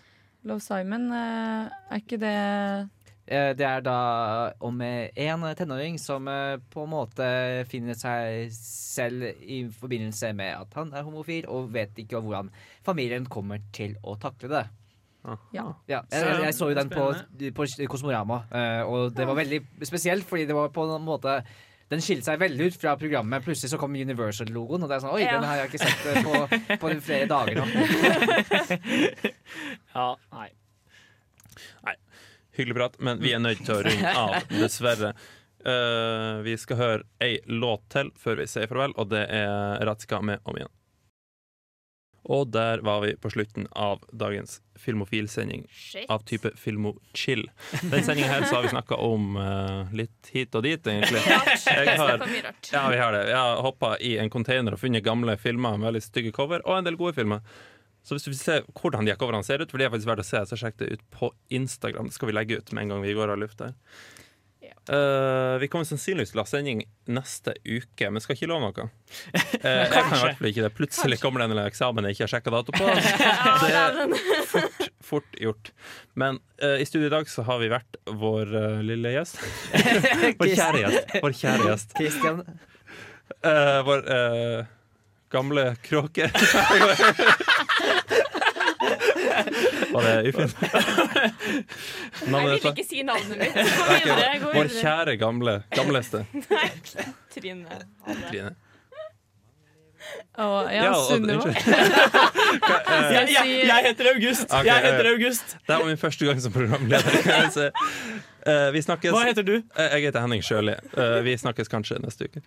Love Simon, eh, er ikke det Det er da om eh, en tenåring som eh, på en måte finner seg selv i forbindelse med at han er homofil, og vet ikke hvordan familien kommer til å takle det. Ja. Ja, jeg, jeg, jeg så jo den på, på Kosmorama, eh, og det var veldig spesielt, fordi det var på en måte den skilte seg veldig ut fra programmet. Plutselig så kom Universal-logoen, og det er sånn Oi, Ja. den har jeg ikke sett eh, på, på flere dager nå. Ja, nei. Hyggelig prat, men vi er nødt til å runde av, dessverre. Uh, vi skal høre ei låt til før vi sier farvel, og det er Ratska med Om igjen. Og der var vi på slutten av dagens Filmofil-sending av type Filmochill. Den sendinga her så har vi snakka om uh, litt hit og dit, egentlig. Jeg har, ja, vi har det. Jeg har hoppa i en container og funnet gamle filmer med veldig stygge cover, og en del gode filmer. Så hvis du vil se hvordan de coverne ser ut, for de er faktisk verdt å se, så sjekk det ut på Instagram. Det skal vi legge ut med en gang vi går av lufta. Ja. Eh, vi kommer sannsynligvis til å ha sending neste uke, men skal ikke love noe. Uh, jeg kan i hvert fall ikke det. Plutselig kommer det en eksamen jeg ikke har sjekka dato på. Det er fort, fort gjort. Men uh, i studio i dag så har vi vært vår lille gjest. vår kjære gjest. Vår kjære gjest. Christian, Eh, vår eh, gamle kråke. Var det ufint? Jeg vil ikke si navnet mitt. Videre. Vår kjære gamle gamleste Trine. Trine. Oh, ja, Ja, Sunniva. eh, Jeg, jeg, jeg heter August! Okay, Jeg heter eh, August. Det var min første gang som programleder. Eh, vi snakkes Hva heter du? Jeg heter Henning Sjøli. Eh, vi snakkes kanskje neste uke.